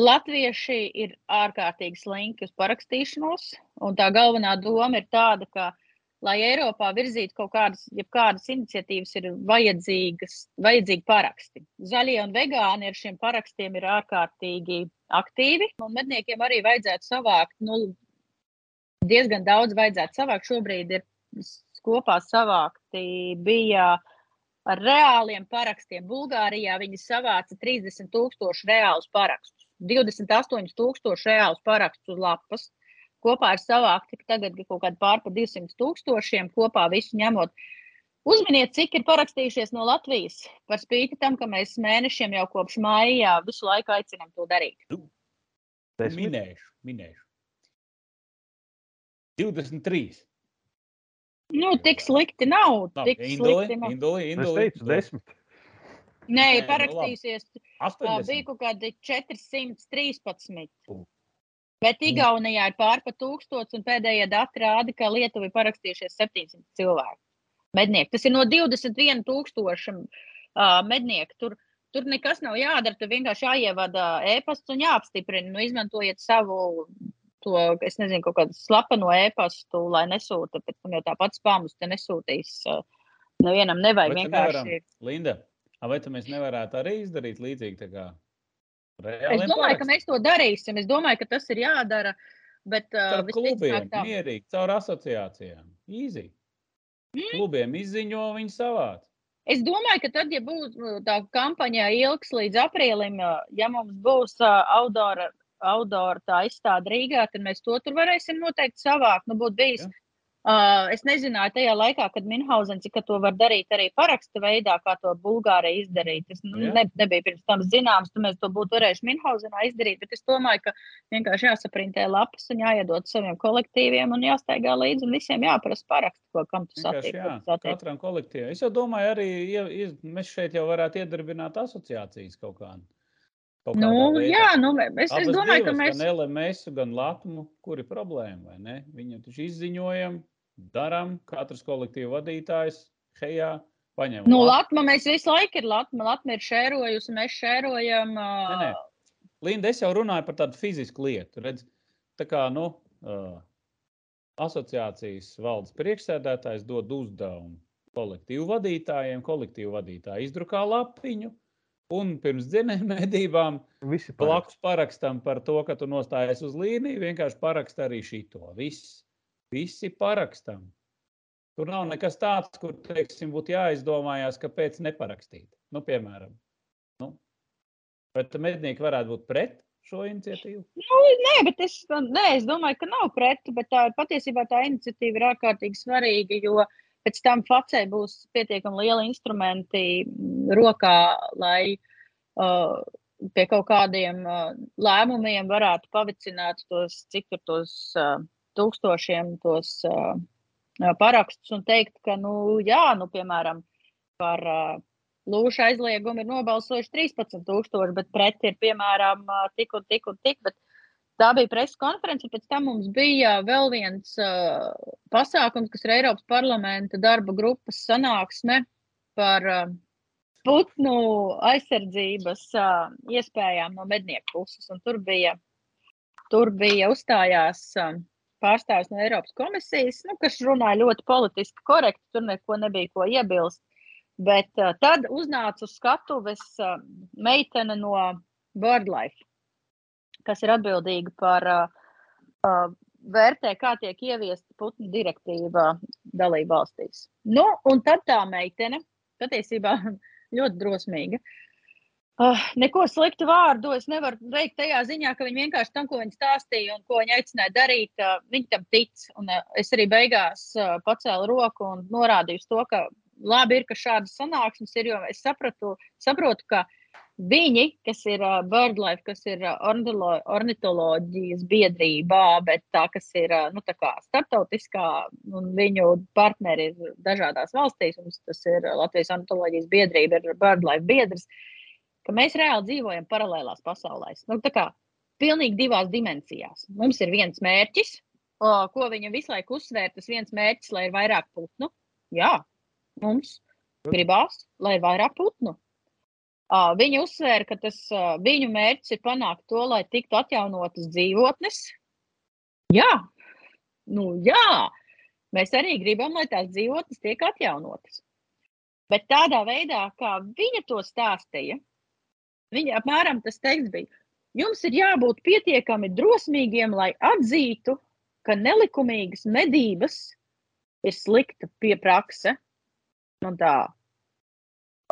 Latvieši ir ārkārtīgi slinki uz parakstīšanos, un tā galvenā doma ir tāda, ka, lai Eiropā virzītu kaut kādas, kādas iniciatīvas, ir vajadzīgi paraksti. Zaļie un vegāni ar šiem parakstiem ir ārkārtīgi aktīvi, un medniekiem arī vajadzētu savākt, nu, diezgan daudz vajadzētu savākt. Šobrīd ir kopā savākti bija ar reāliem parakstiem. Bulgārijā viņi savāca 30 tūkstošu reālus parakstus. 28 tūkstoši reālus parakstus uz lapas. Kopā ir savākti tagad kaut kādi pār pa 200 tūkstošiem, kopā visu ņemot. Uzminiet, cik ir parakstījušies no Latvijas. Par spīti tam, ka mēs mēnešiem jau kopš maijā visu laiku aicinām to darīt. Desmit? Minēšu, minēšu. 23. Nu, tik slikti nav. Labi, Tik Induli, slikti nav. Induli, Es Induli. teicu, desmit. Nē, Nē, nu parakstījusies. Tā 80. bija kaut kādi 413. Bet Igaunijā ir pār pa tūkstots, un pēdējie dati rāda, ka Lietuva ir parakstījušies 700 cilvēku. Mednieki. Tas ir no 21 tūkstošiem uh, mednieku. Tur, tur nekas nav jādara. Tur vienkārši jāievada ēpasts un jāapstiprina. Nu, izmantojiet savu, to, es nezinu, kaut kādu slepeno ēpastu, lai nesūta. Tam jau tāpat spāmus te nesūtīs. Uh, nevienam nevajag vienkārši. nevaram, Linda, vai mēs nevarētu arī izdarīt līdzīgi kā Es reāliem domāju, ka parakstiem? mēs to darīsim. Es domāju, ka tas ir jādara. Bet uh, Starp klubiem, tā. mierīgi, caur asociācijām. Īzī. Mm. Klubiem izziņo, viņi savāc. Es domāju, ka tad, ja būs uh, tā kampaņa ilgs līdz aprīlim, uh, ja mums būs uh, outdoor, outdoor tā izstāde Rīgā, tad mēs to tur varēsim noteikti savākt. Nu, būtu bijis. Ja. Uh, es nezināju tajā laikā, kad Minhausens, ka to var darīt arī paraksta veidā, kā to Bulgārija izdarīja. Tas nu, Ja. ne, nebija pirms tam zināms, tad mēs to būtu varējuši Minhausenā izdarīt. Bet es domāju, ka vienkārši jāsaprintē lapas un jāiedod saviem kolektīviem un jāsteigā līdzi un visiem jāprasa parakstu, ko kam Vienkārši, satiek. jā, ko tu satiek. katram kolektīvam. Es jau domāju, arī ja, iz, mēs šeit jau varētu iedarbināt asociācijas kaut kādā. Nu, kādā veidā. jā, nu, es, es Abas domāju, ka divas, mēs. Gan LMS, gan Latviju, kur ir problēma, vai ne? Viņu taču izziņojam, darām, katrs kolektīva vadītājs, hejā, paņem. Nu. Latvija mēs visu laiku ir Latvija. Latvija ir šērojusi, mēs šērojam. Nē, nē. Linda, es jau runāju par tādu fizisku lietu. Redz, tā kā nu, uh, asociācijas valdes priekšsēdētājs dod uzdevumu kolektīvu vadītājiem, kolektīvu vadītāji izdrukā lapiņu, Un pirms dzinēju medībām Visi blakus parakstam par to, ka tu nostājies uz līniju, vienkārši parakst arī šito. Viss. Visi parakstam. Tur nav nekas tāds, kur, teiksim, būtu jāizdomājās, kāpēc neparakstīt. Nu, piemēram, nu, bet mednieki varētu būt pret šo iniciatīvu. Nu, nē, bet es, nē, es domāju, ka nav pret, bet tā, patiesībā tā iniciatīva ir ārkārtīgi svarīga, jo pēc tam facē būs pietiekami lieli instrumenti mm, rokā, lai uh, pie kaut kādiem uh, lēmumiem varētu pavicināt tos, cik tur tos uh, tūkstošiem tos uh, parakstus un teikt, ka, nu, jā, nu, piemēram, par uh, lūšu aizliegumu ir nobalsojuši 13,000, bet pret ir piemēram tik un tik un tik. Tā bija preses konference, pēc tam mums bija vēl viens uh, pasākums, kas ir Eiropas parlamenta darba grupas sanāksme par uh, putnu aizsardzības uh, iespējām no mednieku puses. Un tur bija, tur bija uzstājās. Uh, pārstāvis no Eiropas komisijas, nu, kas runāja ļoti politiski korekti, tur neko nebija ko iebilst. Bet uh, tad uznāca uz skatuves uh, meitene no BirdLife, kas ir atbildīga par uh, vērtē, kā tiek ieviesta putnu direktīva dalību valstīs. Nu, un tad tā meitene, patiesībā ļoti drosmīga, uh, Uh, neko sliktu vārdu es nevaru veikt tajā ziņā, ka viņi vienkārši tam, ko viņi stāstīja un ko viņi aicināja darīt, uh, viņi tam tic. Un, uh, es arī beigās uh, pacēlu roku un norādīju to, ka labi ir, ka šādas sanāksmes ir, jo es sapratu, saprotu, ka viņi, kas ir uh, BirdLife, kas ir uh, ornitoloģijas biedrībā, bet tā, kas ir uh, nu, tā starptautiskā, un viņu partneri ir dažādās valstīs, un tas ir Latvijas ornitoloģijas biedrība, ir BirdLife biedrs. Uh, ka mēs reāli dzīvojam paralēlās pasaulēs. Nu, tā kā pilnīgi divās dimensijās. Mums ir viens mērķis, ko viņa visu laiku uzsvēr. Tas viens mērķis, lai ir vairāk putnu. Jā, mums gribās, lai ir vairāk putnu. Viņa uzsvēra, ka tas viņu mērķis ir panākt to, lai tiktu atjaunotas dzīvotnes. Jā, nu, jā, mēs arī gribam, lai tās dzīvotnes tiek atjaunotas. Bet tādā veidā, kā viņa to stāstīja, Viņa apmēram tas teksts bija. Jums ir jābūt pietiekami drosmīgiem, lai atzītu, ka nelikumīgas medības ir slikta pieprakse. Un tā,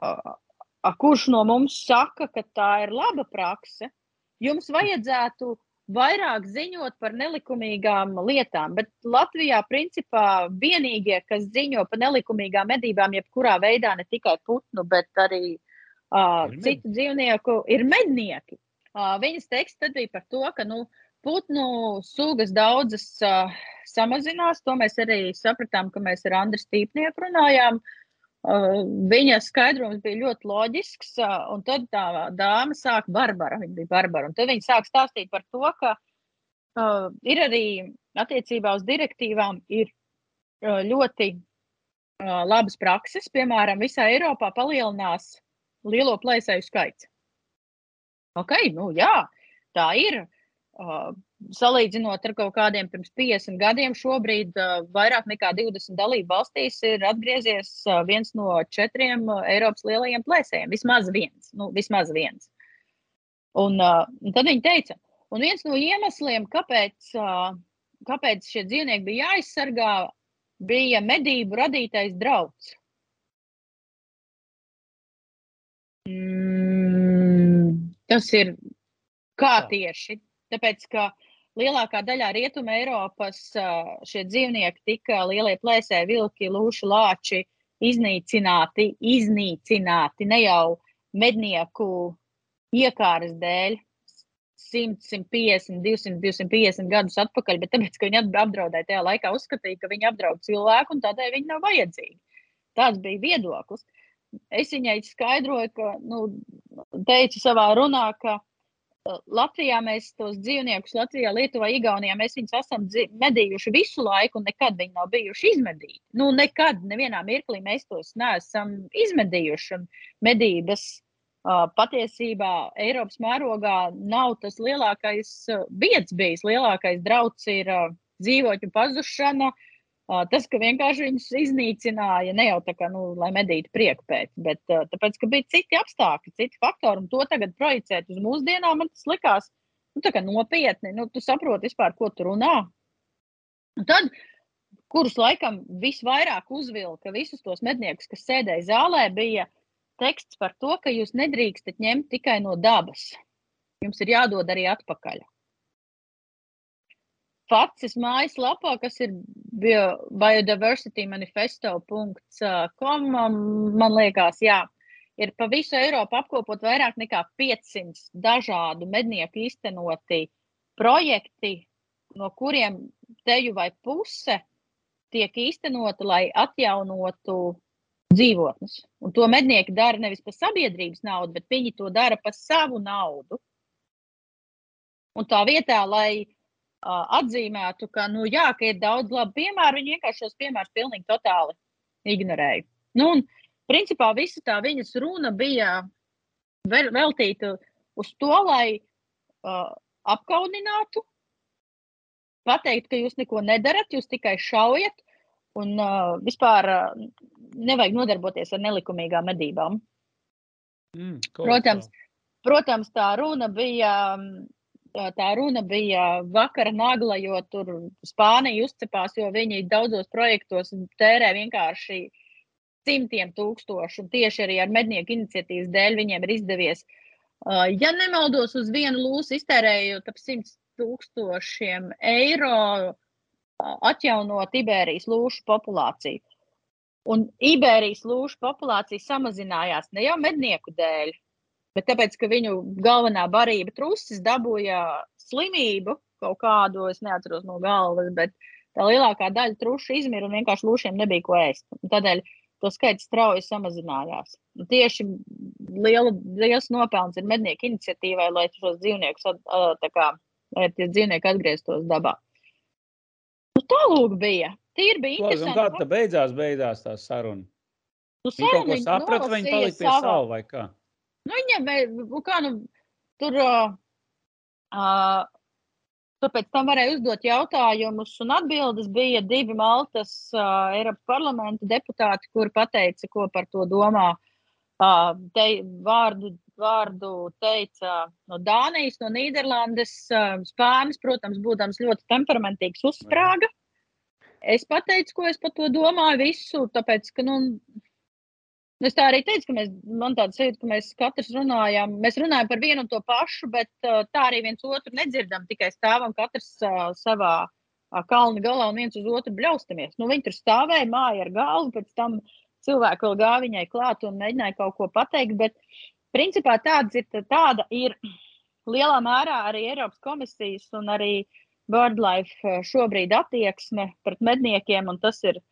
a, a, kurš no mums saka, ka tā ir laba prakse? Jums vajadzētu vairāk ziņot par nelikumīgām lietām, bet Latvijā principā vienīgie, kas ziņo par nelikumīgām medībām, jebkurā veidā, ne tikai putnu, bet arī Uh, citu dzīvnieku ir mednieki. Uh, viņas teksts tad bija par to, ka nu, putnu sugas daudzas uh, samazinās. To mēs arī sapratām, ka mēs ar Andru Stīpnieku runājām. Uh, viņa skaidrojums bija ļoti loģisks, uh, un tad tā dāma sāk Barbara, viņa bija Barbara, un tad viņa sāk stāstīt par to, ka uh, ir arī attiecībā uz direktīvām ir uh, ļoti uh, labas prakses, piemēram, visā Eiropā palielinās lielo plēsēju skaits. Ok, nu jā, tā ir. Uh, salīdzinot ar kaut kādiem pirms 50 gadiem, šobrīd uh, vairāk nekā 20 dalību valstīs ir atgriezies uh, viens no četriem uh, Eiropas lielajiem plēsējiem. Vismaz viens. Nu, vismaz viens. Un, uh, un tad viņi teica, un viens no iemesliem, kāpēc, uh, kāpēc šie dzīvnieki bija jāaizsargā, bija medību radītais drauds. Mm, tas ir kā tieši. Tāpēc, ka lielākā daļā rietuma Eiropas šie dzīvnieki tika lielie plēsēji, vilki, lūši, lāči iznīcināti, iznīcināti ne jau mednieku iekāras dēļ, 100, 150, 200, 250 gadus atpakaļ, bet tāpēc, ka viņi apdraudēja tajā laikā, uzskatīja, ka viņi apdraud cilvēku un tādēļ viņi nav vajadzīgi. Tāds bija viedoklis es viņai skaidroju, ka, nu, teicu savā runā, ka uh, Latvijā mēs tos dzīvniekus, Latvijā, Lietuvā, Igaunijā, mēs viņus esam medījuši visu laiku, un nekad viņi nav bijuši izmedīti. Nu, nekad, nevienā mirklī mēs tos neesam izmedījuši. Medības uh, patiesībā Eiropas mērogā nav tas lielākais uh, biedrs bijis. Lielākais drauds ir uh, dzīvotņu pazušana, Uh, tas, ka vienkārši viņus iznīcināja, ne jau tā kā, nu, lai medītu prieku pēc, bet tāpēc, ka bija citi apstākļi, citi faktori, un to tagad projicēt uz mūsdienām, man tas likās nu, nopietni. Nu, tu saproti vispār, ko tu runā. Un tad, kurus laikam visvairāk uzvilka visus tos medniekus, kas sēdēja zālē, bija teksts par to, ka jūs nedrīkstat ņemt tikai no dabas. Jums ir jādod arī atpakaļ. Facis mājaslapā, kas ir biodiversitymanifesto.com, man liekas, jā, ir pa visu Eiropu apkopot vairāk nekā 500 dažādu mednieku īstenoti projekti, no kuriem teju vai puse tiek īstenota, lai atjaunotu dzīvotnes. Un to mednieki dara nevis par sabiedrības naudu, bet viņi to dara par savu naudu. Un tā vietā, lai atzīmētu, ka, nu, jā, ka ir daudz labu piemēru, viņi vienkārši šos piemērus pilnīgi totāli ignorēja. Nu, un, principā visa tā viņas runa bija veltīta uz to, lai uh, apkauninātu, pateikt, ka jūs neko nedarat, jūs tikai šaujat un uh, vispār uh, nevajag nodarboties ar nelikumīgām medībām. Mm, protams, protams, tā runa bija tā runa bija vakara nagla, jo tur Spānija uzcepās, jo viņi daudzos projektos tērē vienkārši simtiem tūkstošu. Tieši arī ar mednieku iniciatīvas dēļ viņiem ir izdevies, ja nemaldos, uz vienu lūsu iztērējot ap 100 tūkstošiem eiro atjaunot Iberijas lūšu populāciju. Un Iberijas lūšu populācija samazinājās ne jau mednieku dēļ, bet tāpēc, ka viņu galvenā barība trusis dabūja slimību kaut kādu, es neatceros no galvas, bet tā lielākā daļa trušu izmira un vienkārši lūšiem nebija ko ēst. Un tādēļ to skaits strauji samazinājās. Un tieši liela, liels nopelns ir mednieku iniciatīvai, lai šos dzīvniekus, kā, lai tie dzīvnieki atgrieztos dabā. Nu, tā lūk bija. Tīri bija interesanti. Kā tā beidzās, beidzās tā saruna? Nu, Viņi kaut ko saprata, viņi palika pie savu vai kā? Nu, viņam, kā, nu, tur, uh, tur pēc tam varēja uzdot jautājumus, un atbildes bija divi Maltas uh, Eiropas parlamenta deputāti, kuri pateica, ko par to domā. Uh, te, vārdu, vārdu teica no Dānijas, no Nīderlandes, uh, Spānis, protams, būdams ļoti temperamentīgs, uzsprāga. Es pateicu, ko es par to domāju, visu, tāpēc, ka, nu, Es tā arī teicu, ka mēs, man tāds sajūta, ka mēs katrs runājam, mēs runājam par vienu un to pašu, bet uh, tā arī viens otru nedzirdam, tikai stāvam katrs uh, savā uh, kalna galā un viens uz otru bļaustamies. Nu, viņi tur stāvēja, māja ar galvu, pēc tam cilvēki vēl gāja viņai klāt un mēģināja kaut ko pateikt, bet principā tāds ir, tāda ir lielā mērā arī Eiropas komisijas un arī BirdLife šobrīd attieksme pret medniekiem, un tas ir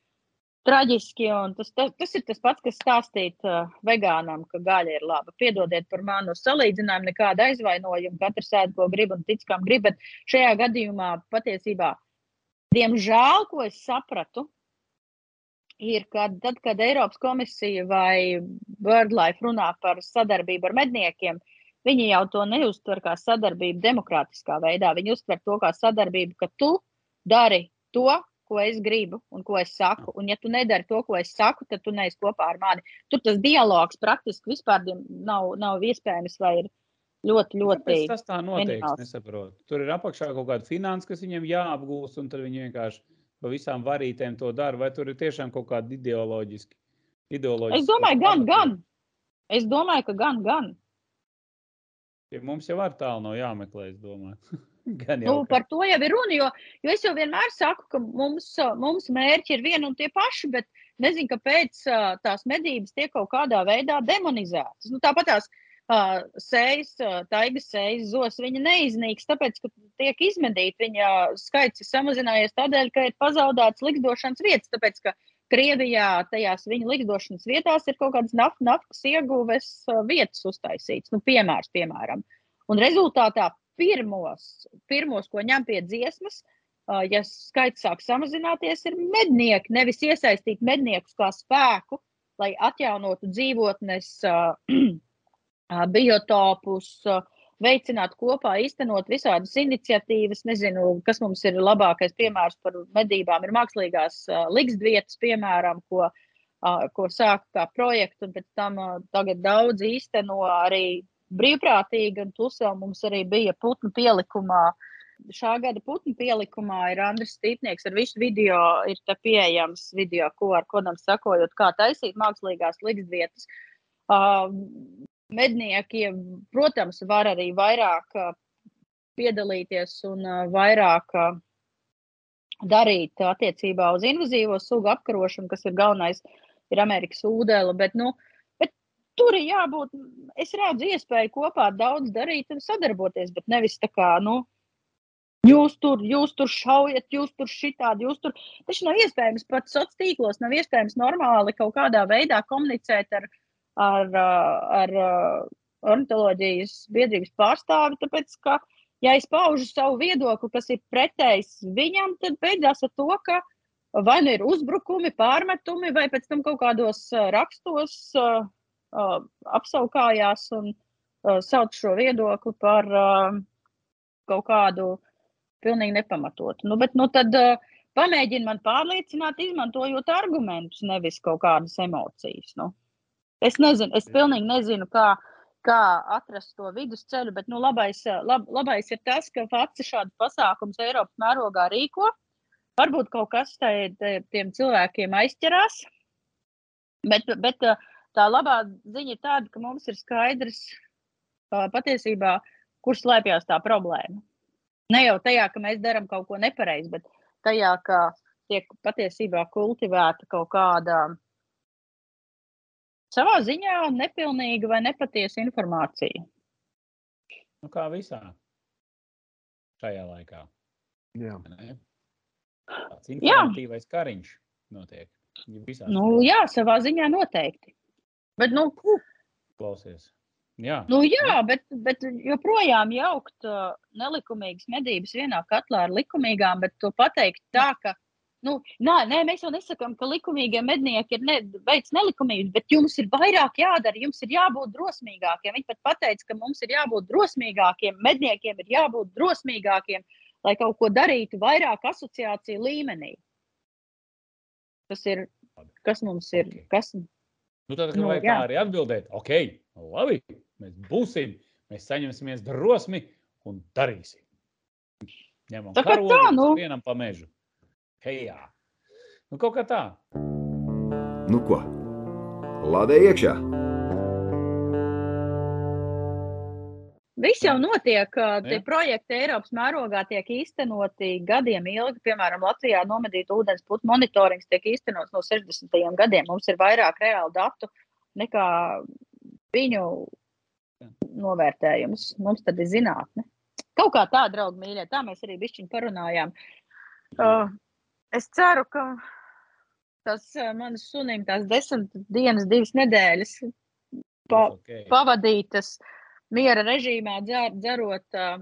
traģiski. Tas, tas, tas ir tas pats, kas stāstīt uh, vegānam, ka gaļa ir laba. Piedodiet par manu salīdzinājumu, nekāda aizvainojuma. Katrs ēd, ko grib un tic, kam grib. Bet šajā gadījumā patiesībā, diemžēl, ko es sapratu, ir, ka tad, kad Eiropas komisija vai BirdLife runā par sadarbību ar medniekiem, viņi jau to neuztver kā sadarbību demokrātiskā veidā. Viņi uztver to kā sadarbību, ka tu dari to, ko es gribu un ko es saku. Un, ja tu nedari to, ko es saku, tad tu neesi kopā ar mani. Tur tas dialogs praktiski vispār nav, nav iespējams vai ir ļoti, ļoti. Kāpēc tas tā notiek? Es nesaprotu. Tur ir apakšā kaut kāda finanses, kas viņiem jāapgūst, un tad viņi vienkārši pa visām varītēm to dara. Vai tur ir tiešām kaut kāda ideoloģiska? ideoloģiska es domāju, gan, gan. Es domāju, ka gan, gan. Ja mums jau ar tālu nav jāmeklē, es domāju. Nu, par to jau ir runa. Jo, jo es jau vienmēr saku, ka mums, mums mērķi ir vieni un tie paši, bet nezinu, kāpēc tās medības tiek kaut kādā veidā demonizētas. Nu, tāpat tās uh, sējas, taigas sējas zos, viņa neiznīks, tāpēc, ka tiek izmedīta. Viņa skaits ir samazinājies tādēļ, ka ir pazaudēts likdošanas vietas. Tāpēc, ka Krievijā tajās viņa likdošanas vietās ir kaut kādas naft, naftas ieguves vietas uztaisītas. Nu, piemērs, piemēram. Un rezultātā pirmos, pirmos, ko ņem pie dziesmas, ja skaits sāk samazināties, ir mednieki. Nevis iesaistīt medniekus kā spēku, lai atjaunotu dzīvotnes, biotopus, veicināt kopā, īstenot visādas iniciatīvas. Nezinu, kas mums ir labākais piemērs par medībām, ir mākslīgās liktsvietas, piemēram, ko, ko sāka kā projektu, un pēc tam tagad daudz īsteno arī brīvprātīgi, un plus vēl mums arī bija putnu pielikumā. Šā gada putnu pielikumā ir Andris Stīpnieks ar visu video, ir pieejams video, ko ar kodam sakojot, kā taisīt mākslīgās liktsvietas. Uh, mednieki, protams, var arī vairāk uh, piedalīties un uh, vairāk uh, darīt attiecībā uz invazīvo sugu apkarošanu, kas ir galvenais, ir Amerikas ūdens. Bet, nu, bet tur ir jābūt, es redzu iespēju kopā daudz darīt un sadarboties, bet nevis tā kā, nu, Jūs tur, jūs tur šaujat, jūs tur šitādi, jūs tur. Tas nav iespējams pat sociālos tīklos, nav iespējams normāli kaut kādā veidā komunicēt ar, ar, ar, ornitoloģijas biedrības pārstāvi. Tāpēc, ka, ja es paužu savu viedokli, kas ir pretējs viņam, tad beidzās ar to, ka vai nu ir uzbrukumi, pārmetumi, vai pēc tam kaut kādos rakstos uh, uh, apsaukājās un uh, sauc šo viedokli par uh, kaut kādu pilnīgi nepamatotu. Nu, bet, nu, tad uh, pamēģini man pārliecināt, izmantojot argumentus, nevis kaut kādas emocijas. Nu. Es nezinu, es pilnīgi nezinu, kā, kā atrast to vidusceļu, bet nu, labais, lab, labais ir tas, ka FACI šādu pasākumu Eiropas mērogā rīko. Varbūt kaut kas tai, tiem cilvēkiem aizķerās, bet, bet tā labā ziņa ir tāda, ka mums ir skaidrs patiesībā, kur slēpjas tā problēma. Ne jau tajā, ka mēs darām kaut ko nepareizi, bet tajā, ka tiek patiesībā kultivēta kaut kāda savā ziņā nepilnīga vai nepatiesa informācija. Nu, kā visā šajā laikā. Jā. Ne? Tāds informatīvais kariņš notiek. Nu, jā, savā ziņā noteikti. Bet, nu, klausies. Jā, nu, jā bet, bet joprojām jaukt uh, nelikumīgas medības vienā katlā ar likumīgām, bet to pateikt tā, ka Nu, nā, nē, mēs jau nesakām, ka likumīgie mednieki ir ne, veids nelikumības, bet jums ir vairāk jādara, jums ir jābūt drosmīgākiem. Viņi pat teica, ka mums ir jābūt drosmīgākiem, medniekiem ir jābūt drosmīgākiem, lai kaut ko darītu vairāk asociāciju līmenī. Tas ir, kas mums ir. Kas, Nu, tad, Nu, nu, jā. tā arī atbildēt, ok, labi, mēs būsim, mēs saņemsimies drosmi un darīsim. Ņemam Tā karogu, tā, nu. vienam pa mežu. Hejā! Nu, kaut kā tā. Nu ko? Lādē iekšā! Viss jau notiek, tie projekti Eiropas mērogā tiek īstenoti gadiem ilgi. Piemēram, Latvijā nomedīta ūdens putekļu monitorings tiek īstenots no 60. gadiem. Mums ir vairāk reālu datu nekā viņu novērtējums. Mums tad ir zinātne. Kaut kā tā, draugi, mīļie, tā mēs arī bišķiņi parunājām. Uh, es ceru, ka tas uh, manas sunim tās desmit dienas, divas nedēļas pa, Būs ok. pavadītas miera režīmā, dzer, dzerot uh,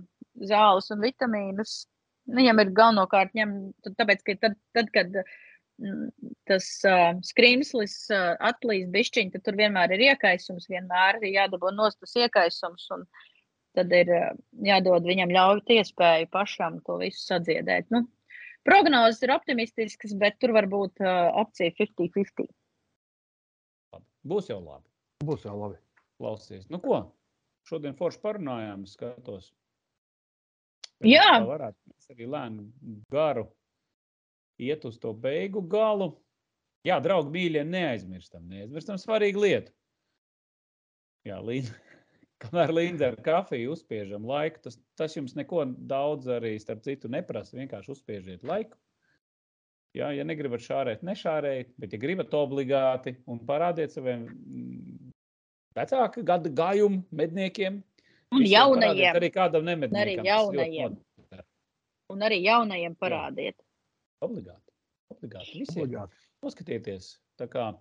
zāles un vitamīnus. Nu, Viņam ir galvenokārt ņem, tāpēc, ka tad, tad kad mm, tas uh, skrimslis uh, atlīst bišķiņ, tad tur vienmēr ir iekaisums, vienmēr ir jādabū nost tas iekaisums. Un tad ir uh, jādod viņam ļaut iespēju pašam to visu sadziedēt. Nu, prognozes ir optimistiskas, bet tur var būt uh, opcija 50-50. Labi. Būs jau labi. Būs jau labi. Klausies. Nu, ko? Šodien forši parunājām, skatos. Jā. Tā varētu mēs arī lēni garu iet uz to beigu galu. Jā, draugi, mīļie, neaizmirstam, neaizmirstam svarīgu lietu. Jā, līdz, kamēr līdzi ar kafiju uzspiežam laiku, tas, tas jums neko daudz arī, starp citu, neprasa. Vienkārši uzspiežiet laiku. Jā, ja negribat šārēt, nešārējiet, bet, ja gribat obligāti un parādiet saviem vecāku gadu gājumu medniekiem, Un jaunajiem. parādiet, arī kādam nemedniekam. ļoti jaunajiem. Un arī jaunajiem parādiet. Obligāti. Obligāti. Visiem. Obligāti. Noskatieties. Tā kā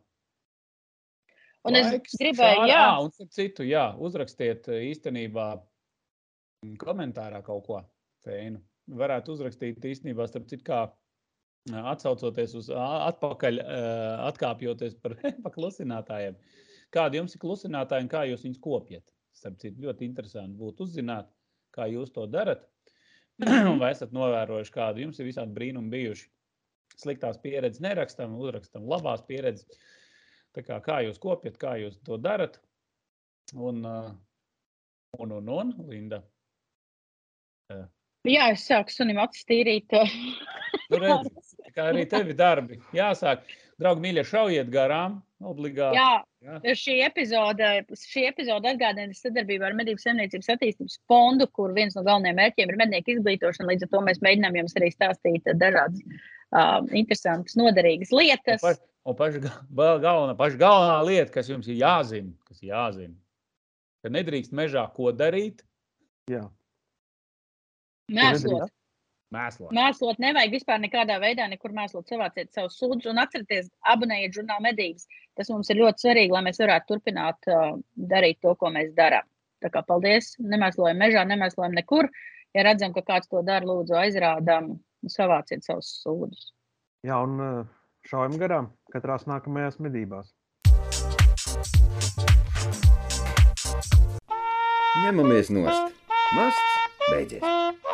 Un es laiks, gribēju, jā, Ā, un starp citu, jā, uzrakstiet īstenībā komentārā kaut ko feinu. Varētu uzrakstīt īstenībā, starp citu, kā atsaucoties uz atpakaļ, atkāpjoties par, par klusinātājiem. Kādi jums ir klusinātāji un kā jūs viņus kopjat? Starp citu, ļoti interesanti būtu uzzināt, kā jūs to darat. Vai esat novērojuši, kādu jums ir visādi brīnumi bijuši? Sliktās pieredzes nerakstam, uzrakstam labās pieredzes. Tā kā, kā jūs kopjat, kā jūs to darat? Un, uh, un, un, un Linda. Jā, es sāku sunim acis tīrīt. Nu, redz, kā arī tevi darbi jāsāk. Draugi, mīļie, šaujiet garām. Obligāti. Jā, Jā. šī epizode, šī epizode atgādina sadarbību ar Medību saimniecības attīstības fondu, kur viens no galvenajiem mērķiem ir mednieku izglītošana. Līdz ar to mēs mēģinām jums arī stāstīt dažādas uh, interesantas, noderīgas lietas. Un paš, un paš, ga- galvenā, paš galvenā lieta, kas jums ir jāzina, kas ir jāzina, ka nedrīkst mežā ko darīt, Jā, Mēslot. Mēslot. Mēslot nevajag vispār nekādā veidā, nekur mēslot, savāciet savus sūdzības un atcerieties, abonējiet žurnālu medības. Tas mums ir ļoti svarīgi, lai mēs varētu turpināt uh, darīt to, ko mēs darām. Tā kā paldies, nemēslojam mežā, nemēslojam nekur. Ja redzam, ka kāds to dara, lūdzu, aizrādām, savāciet savus sūdzības. Jā un šaujam garām katrās nākamajās medībās. Ņemamies nost. Masts beidzies.